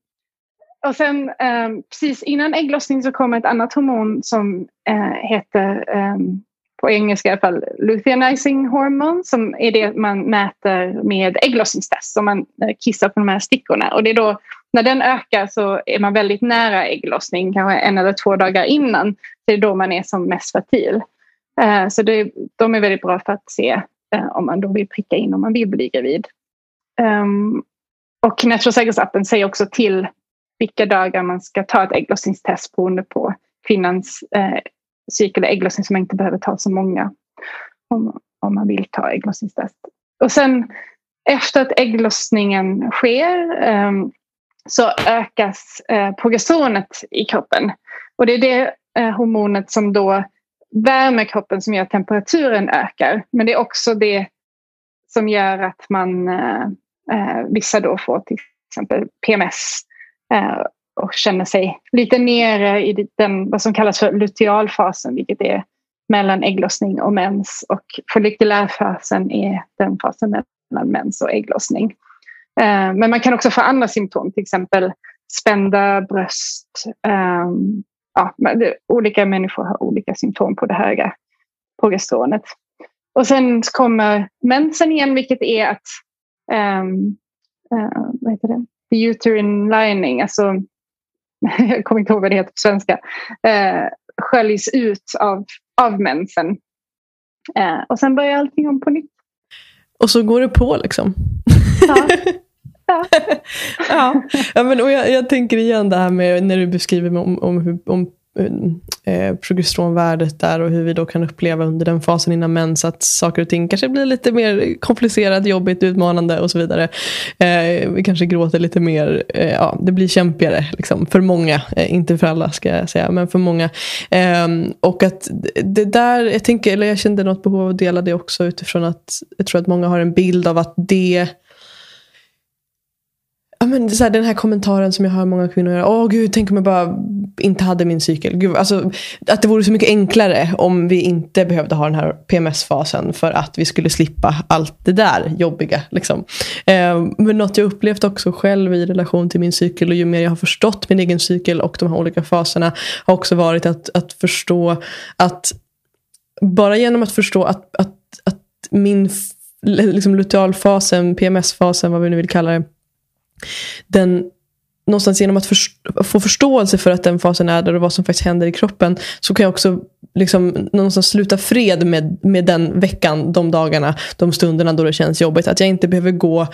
och sen um, precis innan ägglossning så kommer ett annat hormon som uh, heter um, på engelska i alla fall luteinizing hormon som är det man mäter med ägglossningstest. Om man eh, kissar på de här stickorna. Och det är då, när den ökar så är man väldigt nära ägglossning, kanske en eller två dagar innan. Det är då man är som mest fertil. Eh, så det, de är väldigt bra för att se eh, om man då vill pricka in om man vill bli gravid. Ehm, och Natural säger också till vilka dagar man ska ta ett ägglossningstest beroende på kvinnans eh, cykel och ägglossning som man inte behöver ta så många om, om man vill ta ägglossningstest. Och sen efter att ägglossningen sker eh, så ökas eh, progesteronet i kroppen. Och det är det eh, hormonet som då värmer kroppen som gör att temperaturen ökar. Men det är också det som gör att man eh, eh vissa då får till exempel PMS eh, och känner sig lite nere i den vad som kallas för lutealfasen vilket är mellan ägglossning och mens och follikulärfasen är den fasen mellan mens och ägglossning. Eh, men man kan också få andra symptom, till exempel spända bröst. Ehm, Eh, ja, olika människor har olika symptom på det höga progesteronet. Och sen kommer mensen igen vilket är att um, uh, vad heter det? The uterine lining, alltså [LAUGHS] jag kommer inte ihåg vad det heter på svenska, uh, sköljs ut av, av mensen. Uh, och sen börjar allting om på nytt. Och så går det på liksom. Ja. [LAUGHS] Ja. ja. [LAUGHS] ja men, och jag, jag, tänker igen det här med när du beskriver om, om, om um, eh, progesteronvärdet där och hur vi då kan uppleva under den fasen innan mens att saker och ting kanske blir lite mer komplicerat, jobbigt, utmanande och så vidare. Eh, vi kanske gråter lite mer, eh, ja, det blir kämpigare liksom, för många, eh, inte för alla ska jag säga, men för många. Ehm, och att det där, jag tänker, eller jag kände något behov av att dela det också utifrån att jag tror att många har en bild av att det ja, men så här, den här kommentaren som jag hör många kvinnor göra. Åh gud, tänk om jag bara inte hade min cykel. Gud, alltså, att det vore så mycket enklare om vi inte behövde ha den här PMS-fasen för att vi skulle slippa allt det där jobbiga. Liksom. Eh, men något jag upplevt också själv i relation till min cykel och ju mer jag har förstått min egen cykel och de här olika faserna har också varit att, att förstå att bara genom att förstå att, att, att min liksom lutealfasen, PMS-fasen, vad vi nu vill kalla det, den någonstans genom att först- få förståelse för att den fasen är där och vad som faktiskt händer i kroppen så kan jag också liksom någonstans sluta fred med, med den veckan, de dagarna, de stunderna då det känns jobbigt. Att jag inte behöver gå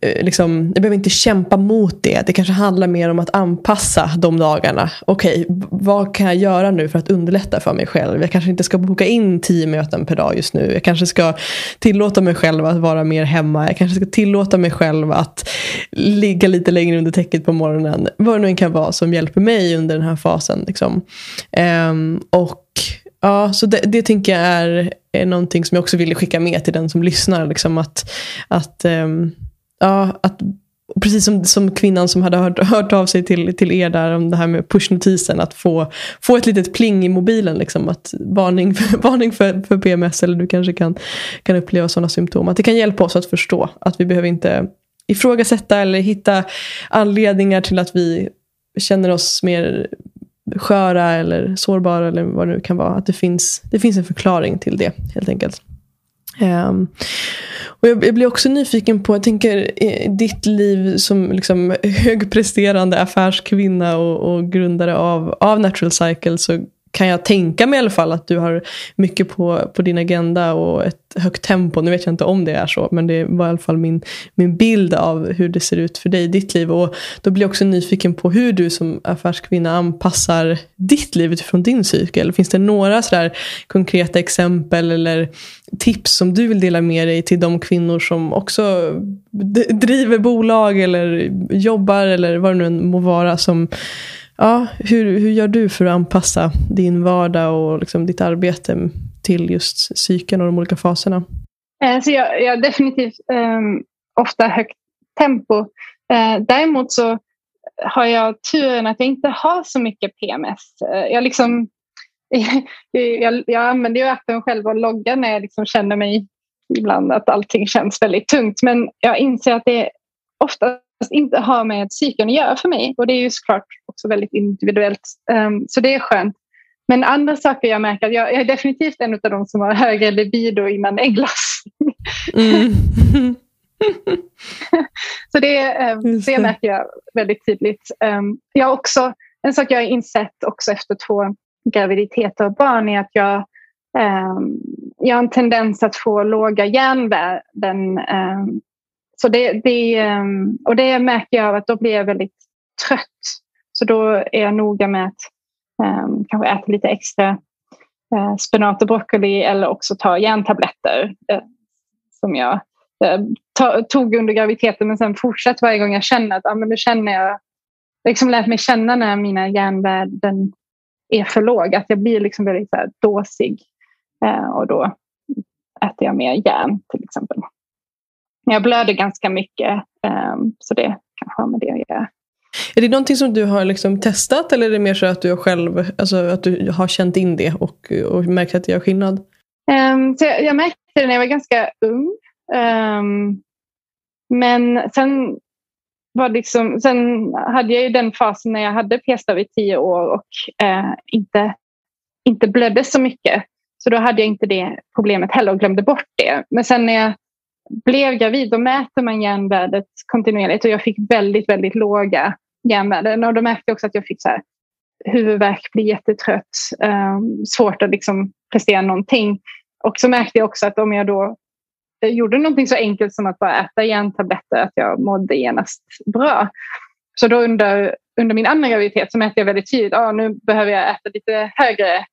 Eh, liksom, jag behöver inte kämpa mot det. Det kanske handlar mer om att anpassa de dagarna. Okej, okay, vad kan jag göra nu för att underlätta för mig själv? Jag kanske inte ska boka in tio möten per dag just nu. Jag kanske ska tillåta mig själv att vara mer hemma. Jag kanske ska tillåta mig själv att ligga lite längre under täcket på morgonen. Vad det nu än kan vara som hjälper mig under den här fasen. Liksom. Um, och Ja, så det, det tänker jag är, är någonting som jag också ville skicka med till den som lyssnar. Liksom att, att um, ja, att, precis som, som kvinnan som hade hört, hört av sig till, till er där om det här med pushnotisen, att få, få ett litet pling i mobilen, liksom, att varning, för, [LAUGHS] varning för, för PMS eller du kanske kan, kan uppleva sådana symptom. Att det kan hjälpa oss att förstå att vi behöver inte ifrågasätta eller hitta anledningar till att vi känner oss mer sköra eller sårbara eller vad det nu kan vara. Att det finns, det finns en förklaring till det helt enkelt. Um, och jag, jag, blir också nyfiken på, jag tänker eh, ditt liv som liksom [LAUGHS] högpresterande affärskvinna och, och grundare av, av Natural Cycle så kan jag tänka mig i alla fall att du har mycket på, på din agenda och ett högt tempo. Nu vet jag inte om det är så, men det var i alla fall min, min bild av hur det ser ut för dig i ditt liv. Och då blir jag också nyfiken på hur du som affärskvinna anpassar ditt liv utifrån din cykel. Finns det några sådär konkreta exempel eller tips som du vill dela med dig till de kvinnor som också driver bolag eller jobbar eller vad det nu än må vara som Ja, hur, hur gör du för att anpassa din vardag och liksom ditt arbete till just cykeln och de olika faserna? Eh, så jag, jag definitivt um, ofta högt tempo. Uh, däremot så har jag turen att jag inte har så mycket PMS. Uh, eh, jag, liksom, [LAUGHS] jag, jag använder ju appen själv och loggar när jag liksom känner mig ibland att allting känns väldigt tungt. Men jag inser att det oftast inte har med cykeln att göra för mig. Och det är ju såklart också väldigt individuellt. Um, så det är skönt. Men andra saker jag märker, jag, jag är definitivt en av de som har högre libido innan äggloss. Mm. [LAUGHS] så det, um, det märker jag väldigt tydligt. Um, jag också, en sak jag har insett också efter två graviditeter och barn är att jag jag har en tendens att få låga järnvärden. Så det, det, ehm, och det märker jag att då blir jag väldigt trött. Så då är jag noga med att um, kanske äta lite extra uh, spenat och broccoli eller också ta järntabletter uh, som jag eh, uh, to tog under graviditeten men sen fortsatt varje gång jag känner att ah, men nu känner jag, jag liksom lärt mig känna när mina järnvärden är för låga. Att jag blir liksom väldigt så här, dåsig. Och då äter jag mer järn till exempel. Jag blöder ganska mycket ehm, så det kanske har med det att göra. Är det någonting som du har liksom testat eller är det mer så att du själv alltså att du har känt in det och, och märkt att det gör skillnad? Um, så jag, jag, märkte det när jag var ganska ung. Um, men sen, var liksom, sen hade jag ju den fasen när jag hade p-stav i tio år och uh, inte, inte blödde så mycket. Så då hade jag inte det problemet heller och glömde bort det. Men sen när jag blev gravid då mäter man järnvärdet kontinuerligt och jag fick väldigt, väldigt låga järnvärden. Och då märkte jag också att jag fick så här, huvudvärk, bli jättetrött, eh, svårt att liksom prestera någonting. Och så märkte jag också att om jag då gjorde någonting så enkelt som att bara äta järntabletter, att jag mådde genast bra. Så då under, under min andra graviditet så märkte jag väldigt tydligt att ah, nu behöver jag äta lite högre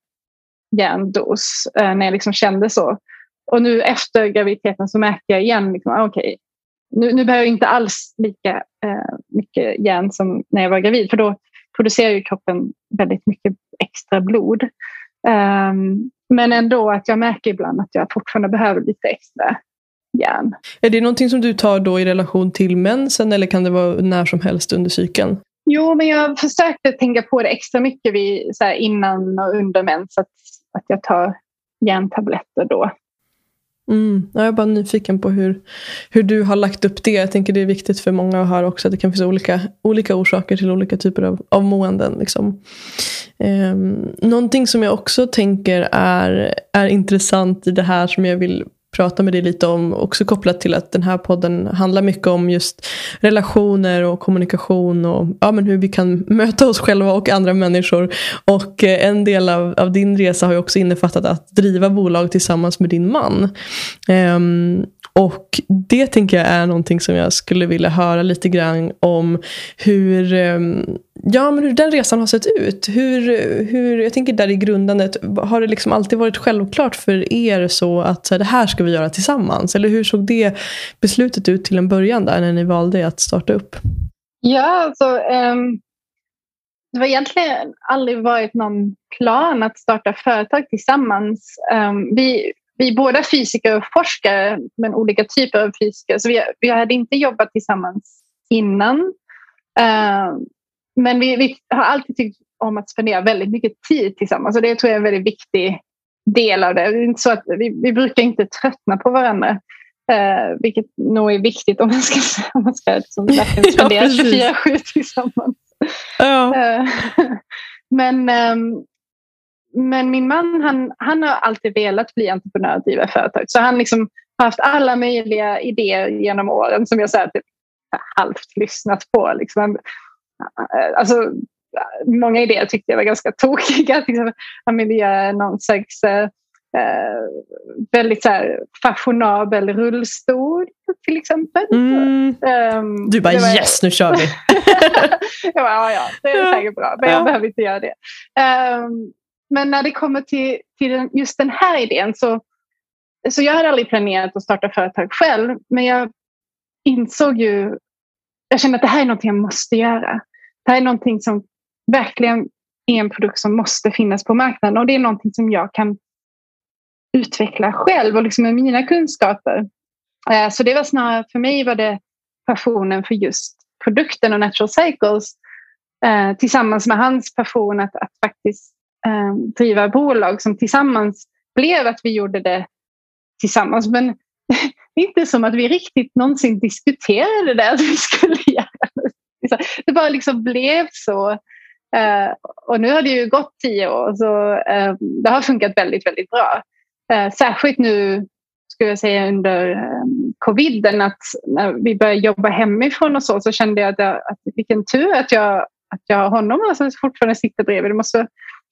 järndos eh, när jag liksom kände så. Och nu efter graviditeten så märker jag igen, liksom, ah, okay, nu, nu behöver jag inte alls lika eh, mycket järn som när jag var gravid för då producerar ju kroppen väldigt mycket extra blod. Um, men ändå att jag märker ibland att jag fortfarande behöver lite extra järn. Är det någonting som du tar då i relation till mensen eller kan det vara när som helst under cykeln? Jo, men jag försökte tänka på det extra mycket vid, så här, innan och under mens. Att att jag tar järntabletter då. Mm. Jag är bara nyfiken på hur, hur du har lagt upp det. Jag tänker det är viktigt för många att höra också att det kan finnas olika, olika orsaker till olika typer av, av måenden. Liksom. Um, någonting som jag också tänker är, är intressant i det här som jag vill prata med dig lite om. Också kopplat till att den här podden handlar mycket om just relationer och kommunikation och ja, men hur vi kan möta oss själva och andra människor. Och eh, en del av, av din resa har ju också innefattat att driva bolag tillsammans med din man. Um, och det tänker jag är någonting som jag skulle vilja höra lite grann om hur, ehm, ja, men hur den resan har sett ut. Hur, hur, jag tänker där i grundandet, har det liksom alltid varit självklart för er så att så det här ska vi göra tillsammans? Eller hur såg det beslutet ut till en början där när ni valde att starta upp? Ja, alltså, um, det har egentligen aldrig varit någon plan att starta företag tillsammans. Um, vi, vi är båda fysiker och forskare, men olika typer av fysiker. Så vi, vi hade inte jobbat tillsammans innan. Uh, men vi, vi, har alltid tyckt om att spendera väldigt mycket tid tillsammans och det tror jag är en väldigt viktig del av det. det inte så att vi, vi brukar inte tröttna på varandra. Uh, vilket nog är viktigt om man ska, [LAUGHS] om man ska liksom, [LAUGHS] spendera ja, 24-7 tillsammans. Ja. Uh, [LAUGHS] men um, men min man han, han har alltid velat bli entreprenör och driva företag. Så han liksom har haft alla möjliga idéer genom åren som jag så här, typ, halvt lyssnat på. Liksom. Alltså, många idéer tyckte jag var ganska tokiga. Han ville göra någon slags äh, väldigt så här, fashionabel rullstol till exempel. Mm. Um, du bara var, yes, nu kör vi. [LAUGHS] jag bara, ja, ja, det är säkert bra, men jag behöver inte göra det. Um, men när det kommer till, till just den här idén så, så jag hade aldrig planerat att starta företag själv. Men jag insåg ju, jag kände att det här är någonting jag måste göra. Det här är någonting som verkligen är en produkt som måste finnas på marknaden och det är någonting som jag kan utveckla själv och liksom med mina kunskaper. Eh, så det var snarare, för mig var det passionen för just produkten och Natural Cycles eh, tillsammans med hans passion att, att faktiskt Eh, driva bolag som tillsammans blev att vi gjorde det tillsammans. Men [LAUGHS] det är inte som att vi riktigt någonsin diskuterade det att vi skulle [LAUGHS] göra det. Det bara liksom blev så. Eh, och nu har det ju gått tio år så eh, det har funkat väldigt, väldigt bra. Särskilt nu skulle jag säga under coviden att när vi började jobba hemifrån och så så kände jag att, jag, att vilken tur att jag, att jag har honom alltså, fortfarande sitter bredvid. Det måste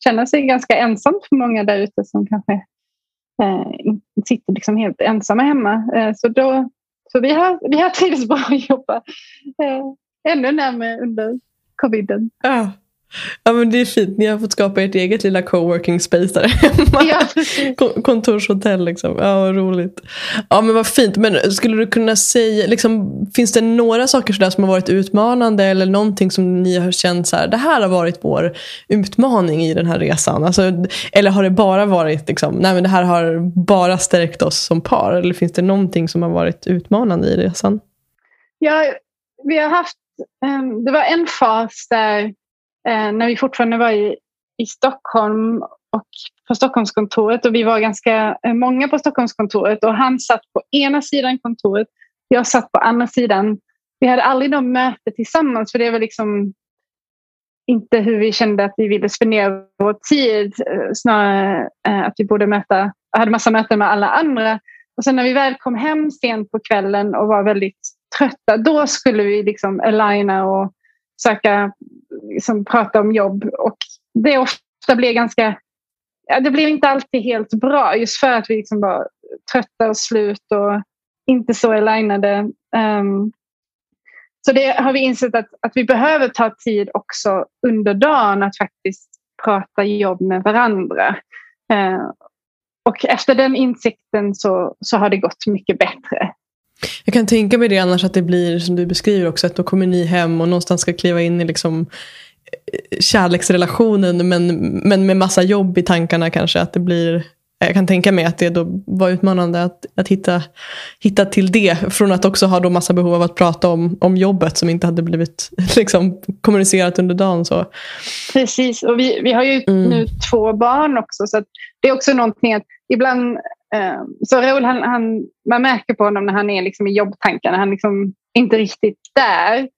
känna sig ganska ensamt för många där ute som kanske eh, sitter liksom helt ensamma hemma. Eh, så då, så vi har, vi har [LAUGHS] trivs bra att jobba eh, ännu närmare under coviden. Ja. Ja men det är fint, ni har fått skapa ert eget lilla coworking space där hemma. Ja, Kontorshotell liksom. Ja vad roligt. Ja men vad fint. Men skulle du kunna säga, liksom, finns det några saker sådär som har varit utmanande eller någonting som ni har känt så här, det här har varit vår utmaning i den här resan? Alltså, eller har det bara varit, liksom, nej men det här har bara stärkt oss som par? Eller finns det någonting som har varit utmanande i resan? Ja, vi har haft, um, det var en fas där eh, när vi fortfarande var i, i Stockholm och på Stockholmskontoret och vi var ganska eh, många på Stockholmskontoret och han satt på ena sidan kontoret, jag satt på andra sidan. Vi hade aldrig de möte tillsammans för det var liksom inte hur vi kände att vi ville spendera vår tid, eh, snarare eh, att vi borde möta, jag hade massa möten med alla andra. Och sen när vi väl kom hem sent på kvällen och var väldigt trötta, då skulle vi liksom aligna och söka liksom, prata om jobb. Och det ofta blir ganska... Ja, det blir inte alltid helt bra just för att vi liksom var trötta och slut och inte så alignade. Um, så det har vi insett att, att vi behöver ta tid också under dagen att faktiskt prata jobb med varandra. Uh, och efter den insikten så, så har det gått mycket bättre. Jag kan tänka mig det annars att det blir som du beskriver också att då kommer ni hem och någonstans ska kliva in i liksom eh, kärleksrelationen men, men med massa jobb i tankarna kanske. Att det blir, jag kan tänka mig att det då var utmanande att, att hitta, hitta till det. Från att också ha då massa behov av att prata om, om jobbet som inte hade blivit [LAUGHS] liksom, kommunicerat under dagen. Så. Precis, och vi, vi har ju mm. nu två barn också. Så det är också någonting att ibland så Raoul, han, han, man märker på honom när han är liksom i jobbtankarna. Han är liksom inte riktigt där.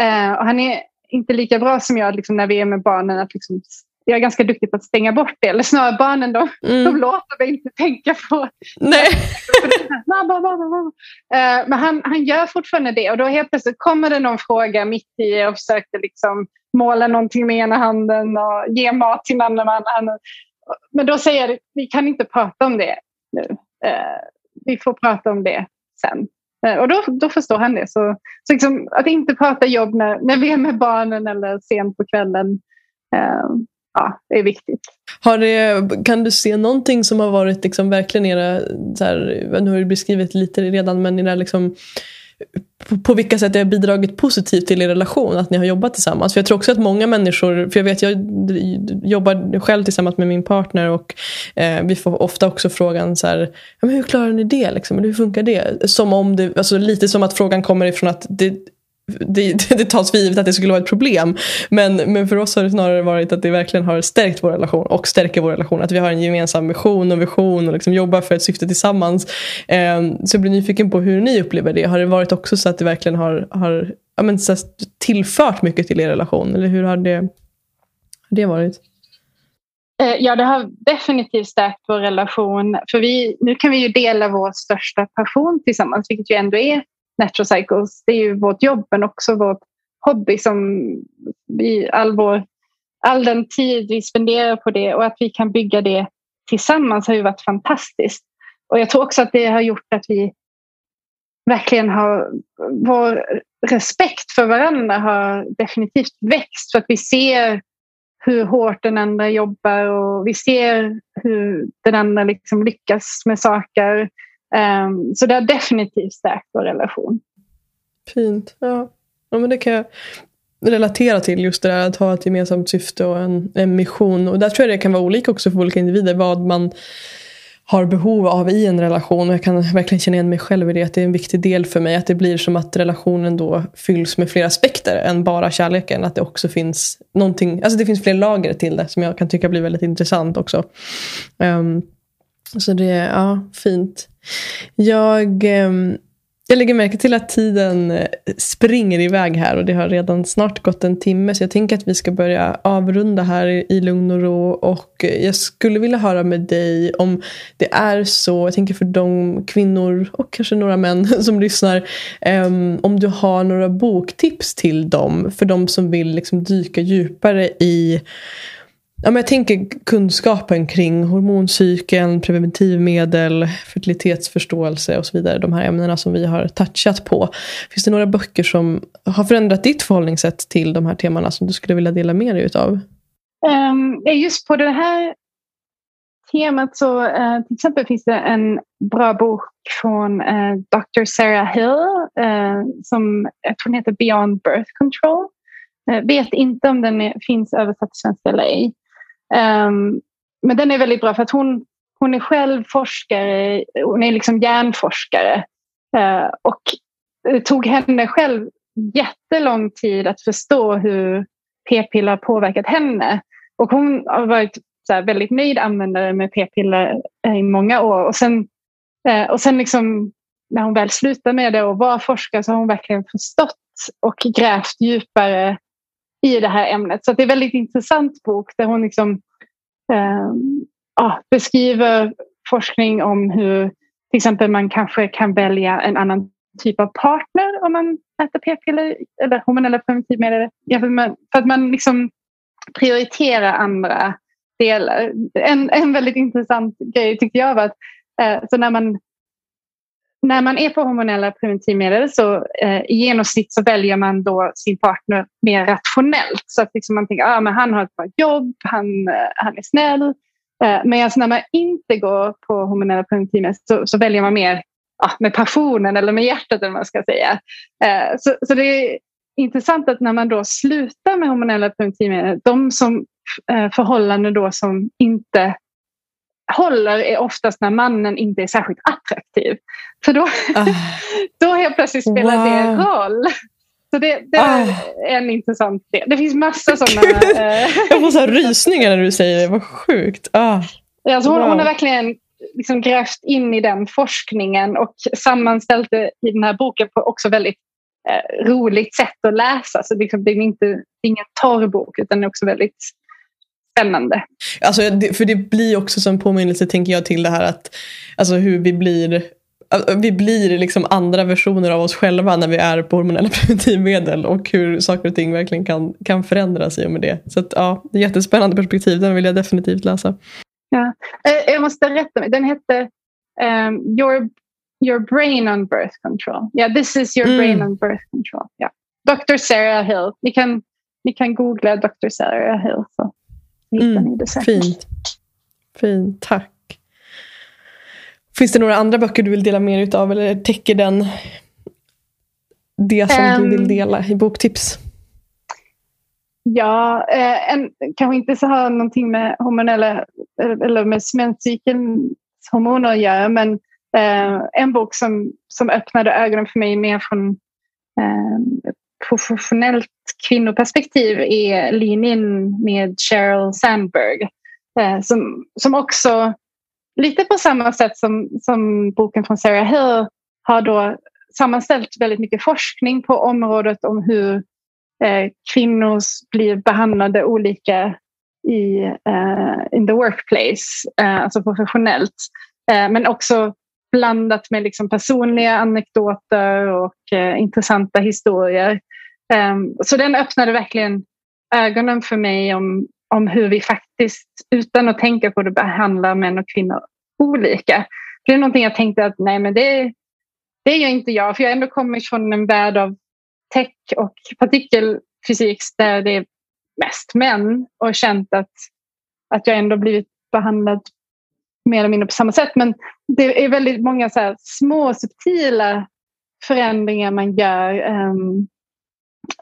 Ehm, och han är inte lika bra som jag liksom när vi är med barnen. Att liksom, jag är ganska duktig på att stänga bort det. Eller snarare barnen, de, mm. de låter mig inte tänka på Nej. [LAUGHS] Ehm, men han, han gör fortfarande det. Och då helt plötsligt kommer det någon fråga mitt i och försöker liksom måla någonting med ena handen och ge mat till den andra handen. Men då säger jag, vi kan inte prata om det nu. Eh, vi får prata om det sen. Eh, och då, då förstår han det. Så, så liksom, att inte prata jobb när, när vi är med barnen eller sent på kvällen eh, ja, är viktigt. Har det, kan du se någonting som har varit liksom verkligen era, så här, nu har du beskrivit lite redan, men era liksom, på, på vilka sätt det har bidragit positivt till er relation att ni har jobbat tillsammans? För Jag tror också att många människor, för jag vet jag jobbar själv tillsammans med min partner och eh, vi får ofta också frågan så här, ja, men hur klarar ni det? Liksom? Hur funkar det? Som om det, alltså lite som att frågan kommer ifrån att det det, det tas för givet att det skulle vara ett problem. Men, men för oss har det snarare varit att det verkligen har stärkt vår relation och stärker vår relation. Att vi har en gemensam mission och vision och liksom jobbar för ett syfte tillsammans. Eh, så jag blir nyfiken på hur ni upplever det. Har det varit också så att det verkligen har, har ja, men, så tillfört mycket till er relation? Eller hur har det, har det varit? Eh, ja, det har definitivt stärkt vår relation. För vi, nu kan vi ju dela vår största passion tillsammans, vilket ju ändå är Natural Cycles. Det är ju vårt jobb men också vårt hobby som vi, all, vår, all den tid vi spenderar på det och att vi kan bygga det tillsammans har ju varit fantastiskt. Och jag tror också att det har gjort att vi verkligen har vår respekt för varandra har definitivt växt för att vi ser hur hårt den andra jobbar och vi ser hur den andra liksom lyckas med saker. Um, så det har definitivt stärkt vår relation. Fint. Ja. ja, men det kan jag relatera till. Just det där att ha ett gemensamt syfte och en, en mission. Och där tror jag det kan vara olika också för olika individer. Vad man har behov av i en relation. Och jag kan verkligen känna igen mig själv i det. Att det är en viktig del för mig. Att det blir som att relationen då fylls med fler aspekter än bara kärleken. Att det också finns någonting, alltså det finns fler lager till det som jag kan tycka blir väldigt intressant också. Um, så det är ja, fint. Jag... Ehm, jag lägger märke till att tiden eh, springer iväg här och det har redan snart gått en timme så jag tänker att vi ska börja avrunda här i lugn och ro och eh, jag skulle vilja höra med dig om det är så, jag tänker för de kvinnor och kanske några män [LAUGHS] som lyssnar, ehm, om du har några boktips till dem för de som vill liksom dyka djupare i Ja, men jag tänker kunskapen kring hormoncykeln, preventivmedel, fertilitetsförståelse och så vidare. De här ämnena som vi har touchat på. Finns det några böcker som har förändrat ditt förhållningssätt till de här temana som du skulle vilja dela med dig utav? Um, just på det här temat så uh, till exempel finns det en bra bok från eh, uh, Dr. Sarah Hill uh, som jag tror den heter Beyond Birth Control. Jag vet inte om den är, finns översatt till svenska eller ej. Ehm, men den är väldigt bra för att hon, hon är själv forskare, hon är liksom hjärnforskare. Ehm, och det tog henne själv jättelång tid att förstå hur p-piller har påverkat henne. Och hon har varit så väldigt nöjd användare med p-piller eh, i många år. Och sen, eh, och sen liksom, när hon väl slutade med det och var forskare så har hon verkligen förstått och grävt djupare i det här ämnet. Så det är en väldigt intressant bok där hon liksom, eh, beskriver forskning om hur till exempel man kanske kan välja en annan typ av partner om man äter p-piller eller hormonella preventivmedel. För att man liksom prioriterar andra delar. En, en väldigt intressant grej tyckte jag var att eh, så när man när man är på hormonella preventivmedel så eh, i genomsnitt så väljer man då sin partner mer rationellt. Så att liksom man tänker att ah, han har ett bra jobb, han, eh, han är snäll. Eh, men alltså när man inte går på hormonella preventivmedel så, så väljer man mer ah, med passionen eller med hjärtat eller man ska säga. Eh, så, så det är intressant att när man då slutar med hormonella preventivmedel, de som eh, förhållanden då som inte håller är oftast när mannen inte är särskilt attraktiv. För då, uh. [LAUGHS] då helt plötsligt spelar wow. det roll. Så det, det är uh. en intressant del. Det finns massa [LAUGHS] sådana. Eh, Jag får så rysningar när du säger det. Vad sjukt. Uh. Alltså hon, wow. hon har verkligen liksom grävt in i den forskningen och sammanställt det i den här boken på också väldigt eh, roligt sätt att läsa. Så liksom, det är inte det är ingen torr bok utan det är också väldigt spännande. Alltså, för det blir också som påminnelse tänker jag till det här att alltså hur vi blir vi blir liksom andra versioner av oss själva när vi är på hormonella [LAUGHS] preventivmedel och hur saker och ting verkligen kan, kan förändras i och med det. Så att, ja, det är jättespännande perspektiv, den vill jag definitivt läsa. Ja. Eh, jag måste rätta mig, den hette um, your, your brain on birth control. Yeah, this is your mm. brain on birth control. Yeah. Dr. Sarah Hill, ni kan, ni kan googla Dr. Sarah Hill. Så hittar mm, det säkert. Fint. Fint, tack. Finns det några andra böcker du vill dela med dig av eller täcker den det som um, du vill dela i boktips? Ja, eh, en, kanske inte så har någonting med hormonella eller med menscykelns hormoner att göra men eh, en bok som, som öppnade ögonen för mig mer från eh, professionellt kvinnoperspektiv är Lean In med Sheryl Sandberg. Eh, som, som också, lite på samma sätt som, som boken från Sarah Hill, har då sammanställt väldigt mycket forskning på området om hur eh, kvinnor blir behandlade olika i uh, in the workplace, uh, alltså professionellt. Uh, men också blandat med liksom personliga anekdoter och intressanta historier. Um, så den öppnade verkligen ögonen för mig om, om hur vi faktiskt utan att tänka på det behandlar män och kvinnor olika. Det är någonting jag tänkte att nej men det, det gör inte jag för jag ändå kommer från en värld av tech och partikelfysik där det är mest män och känt att, att jag ändå blivit behandlad mer eller mindre på samma sätt. Men det är väldigt många så små subtila förändringar man gör. Um,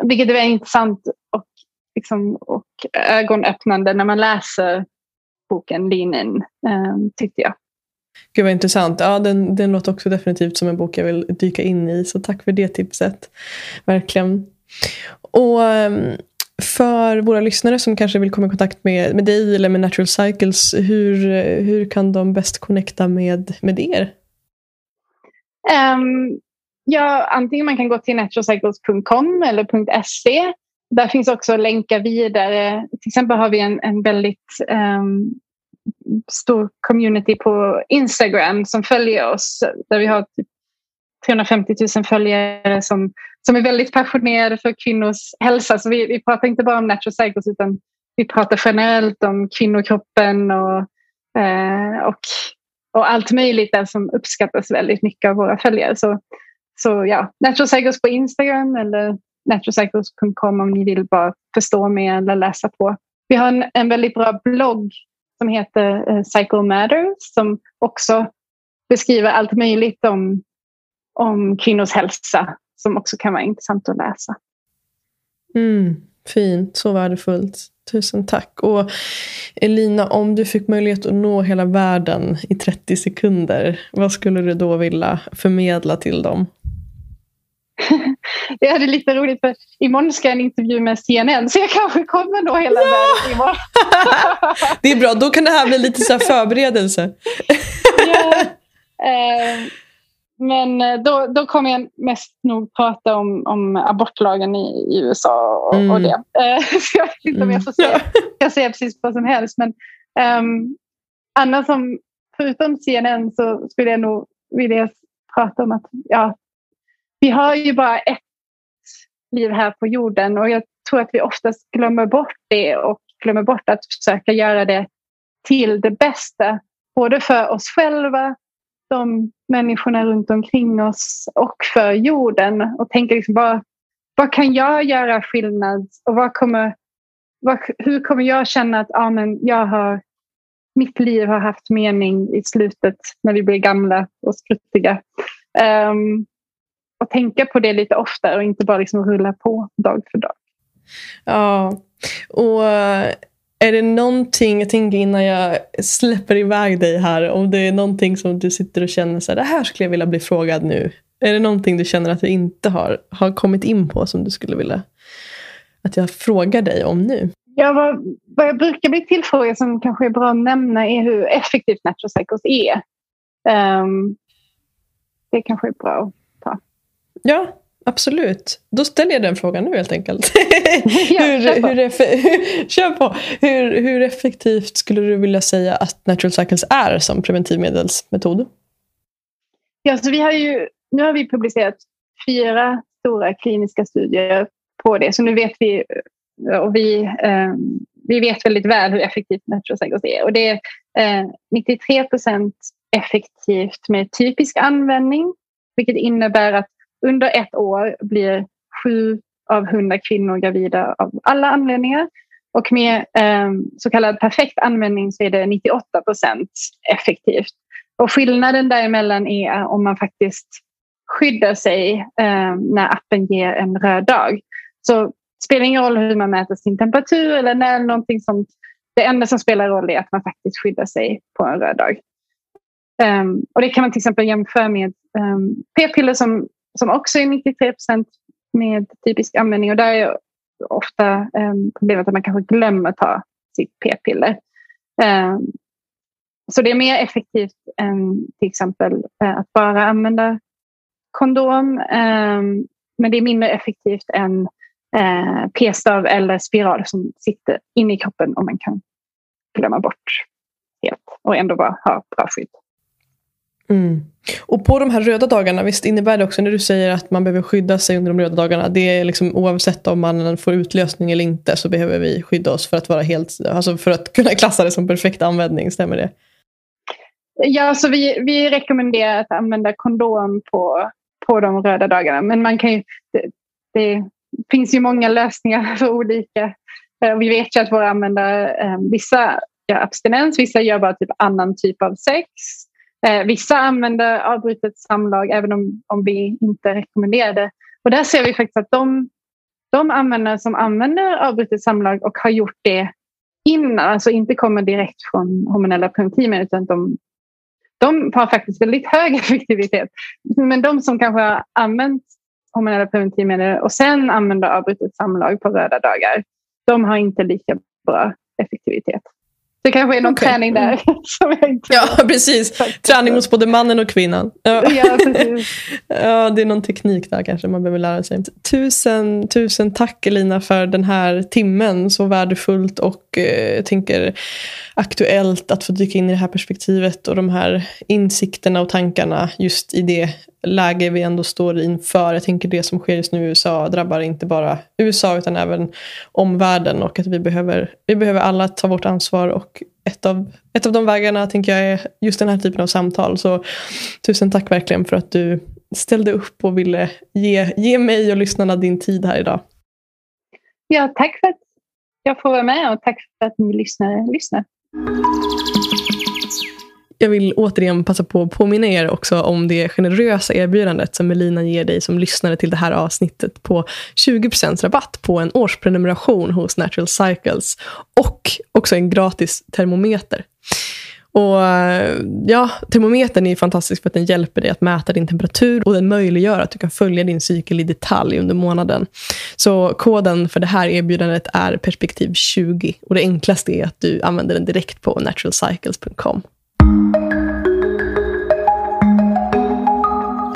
vilket är intressant och, liksom, och ögonöppnande när man läser boken In, um, tyckte jag. Gud vad intressant. Ja, den, den låter också definitivt som en bok jag vill dyka in i. Så tack för det tipset. Verkligen. Och ehm, för våra lyssnare som kanske vill komma i kontakt med, med dig eller med Natural Cycles, hur, hur kan de bäst connecta med, med er? Um, ja, antingen man kan gå till naturalcycles.com eller .se. Där finns också länkar vidare. Till exempel har vi en, en väldigt um, stor community på Instagram som följer oss. Där vi har typ 350 000 följare som, som är väldigt passionerade för kvinnors hälsa. Så vi, vi pratar inte bara om natural cycles utan vi pratar generellt om kvinnokroppen och, eh, och, och allt möjligt där som uppskattas väldigt mycket av våra följare. Så, så ja, natural cycles på Instagram eller naturalcycles.com om ni vill bara förstå mer eller läsa på. Vi har en, en väldigt bra blogg som heter eh, Cycle Matters som också beskriver allt möjligt om, om kvinnors hälsa som också kan vara intressant att läsa. Mm, fint, så värdefullt. Tusen tack. Och Elina, om du fick möjlighet att nå hela världen i 30 sekunder, vad skulle du då vilja förmedla till dem? [LAUGHS] det är lite roligt för imorgon ska jag en intervju med CNN så jag kanske kommer nå hela ja! världen imorgon. [LAUGHS] det är bra, då kan det här bli lite så förberedelse. [LAUGHS] ja. Eh, men då, då kommer jag mest nog prata om, om abortlagen i, i USA och, mm. och det. Eh, jag vet inte om jag får säga, kan säga precis vad som helst. Men um, annars som, förutom CNN så skulle jag nog vilja prata om att ja, vi har ju bara ett liv här på jorden och jag tror att vi oftast glömmer bort det och glömmer bort att försöka göra det till det bästa. Både för oss själva, de människorna runt omkring oss och för jorden. Och tänka liksom bara, vad kan jag göra skillnad? Och vad kommer, vad, hur kommer jag känna att ah, men jag har, mitt liv har haft mening i slutet när vi blir gamla och skruttiga? Um, ehm, och tänka på det lite oftare och inte bara liksom rulla på dag för dag. Ja, och eh, är det någonting, jag tänker innan jag släpper iväg dig här, om det är någonting som du sitter och känner så här, det här skulle jag vilja bli frågad nu. Är det någonting du känner att du inte har, har kommit in på som du skulle vilja att jag frågar dig om nu? Ja, vad, vad jag brukar bli tillfrågad som kanske är bra att nämna är hur effektivt Natural Cycles är. Um, det kanske är bra Ja, absolut. Då ställer jag den frågan nu helt enkelt. [LAUGHS] ja, hur, kör, på. Hur, [LAUGHS] kör på. Hur, hur effektivt skulle du vilja säga att Natural Cycles är som preventivmedelsmetod? Ja, så vi har ju, nu har vi publicerat fyra stora kliniska studier på det. Så nu vet vi och vi, eh, vi vet väldigt väl hur effektivt Natural Cycles är. Och det är eh, 93 procent effektivt med typisk användning. Vilket innebär att under ett år blir sju av hundra kvinnor gravida av alla anledningar. Och med eh, så kallad perfekt användning så är det 98 procent effektivt. Och skillnaden däremellan är om man faktiskt skyddar sig eh, när appen ger en röd dag. Så det spelar ingen roll hur man mäter sin temperatur eller när någonting som Det enda som spelar roll är att man faktiskt skyddar sig på en röd dag. Um, och det kan man till exempel jämföra med um, p-piller som som också är 93 procent med typisk användning. Och där är ofta um, problemet att man kanske glömmer ta sitt p-piller. Um, så det är mer effektivt än till exempel uh, att bara använda kondom. Um, men det är mindre effektivt än uh, p-stav eller spiral som sitter inne i kroppen och man kan glömma bort helt och ändå bara ha bra skydd. Mm. Och på de här röda dagarna, visst innebär det också när du säger att man behöver skydda sig under de röda dagarna. Det är liksom oavsett om man får utlösning eller inte så behöver vi skydda oss för att vara helt, alltså för att kunna klassa det som perfekt användning, stämmer det? Ja, så vi, vi rekommenderar att använda kondom på, på de röda dagarna. Men man kan ju, det, det finns ju många lösningar [LAUGHS] för olika. Eh, vi vet ju att våra användare, eh, vissa gör abstinens, vissa gör bara typ annan typ av sex. Eh, vissa använder avbrutet samlag även om, om vi inte rekommenderar det. Och där ser vi faktiskt att de, de användare som använder avbrutet samlag och har gjort det innan, alltså inte kommer direkt från hormonella preventivmedel utan de, de har faktiskt väldigt hög [LAUGHS] effektivitet. Men de som kanske har använt hormonella preventivmedel och sen använder avbrutet samlag på röda dagar, de har inte lika bra effektivitet. Det kanske är någon okay. träning där. Mm. [LAUGHS] Som jag inte ja, precis. Träning hos både mannen och kvinnan. Ja. Ja, [LAUGHS] ja, det är någon teknik där kanske man behöver lära sig. Tusen, tusen tack Elina för den här timmen. Så värdefullt och eh, jag tänker aktuellt att få dyka in i det här perspektivet och de här insikterna och tankarna just i det läge vi ändå står inför. Jag tänker det som sker just nu i USA drabbar inte bara USA utan även omvärlden och att vi behöver, vi behöver alla ta vårt ansvar och ett av, ett av de vägarna tänker jag är just den här typen av samtal. Så tusen tack verkligen för att du ställde upp och ville ge, ge mig och lyssnarna din tid här idag. Ja, tack för att jag får vara med och tack för att ni lyssnare lyssnar jag vill återigen passa på att påminna er också om det generösa erbjudandet som Melina ger dig som lyssnare till det här avsnittet på 20% rabatt på en årsprenumeration hos Natural Cycles och också en gratis termometer. Och eh, ja, Termometern är fantastisk för att den hjälper dig att mäta din temperatur och den möjliggör att du kan följa din cykel i detalj under månaden. Så koden för det här erbjudandet är perspektiv 20 och det enklaste är att du använder den direkt på naturalcycles.com.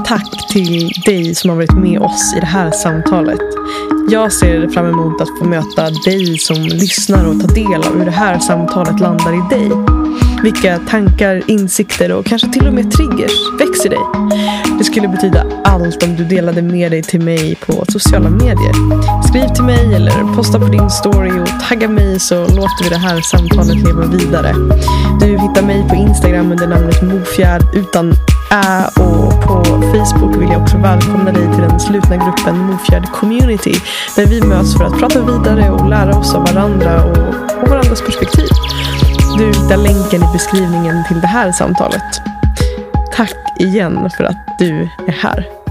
Tack till dig som har varit med oss i det här samtalet. Jag ser fram emot att få möta dig som lyssnar och ta del av hur det här samtalet landar i dig. Vilka tankar, insikter och kanske till och med triggers växer dig. Det skulle betyda allt om du delade med dig till mig på sociala medier. Skriv till mig eller posta på din story och tagga mig så låter vi det här samtalet leva vidare. Du hittar mig på Instagram under namnet Mofjärd utan ä och på Facebook vill jag också välkomna dig till den slutna gruppen Mofjärd Community där vi möts för att prata vidare och lära oss av varandra och, och varandras perspektiv. Du hittar länken i beskrivningen till det här samtalet. Tack igen för att du är här.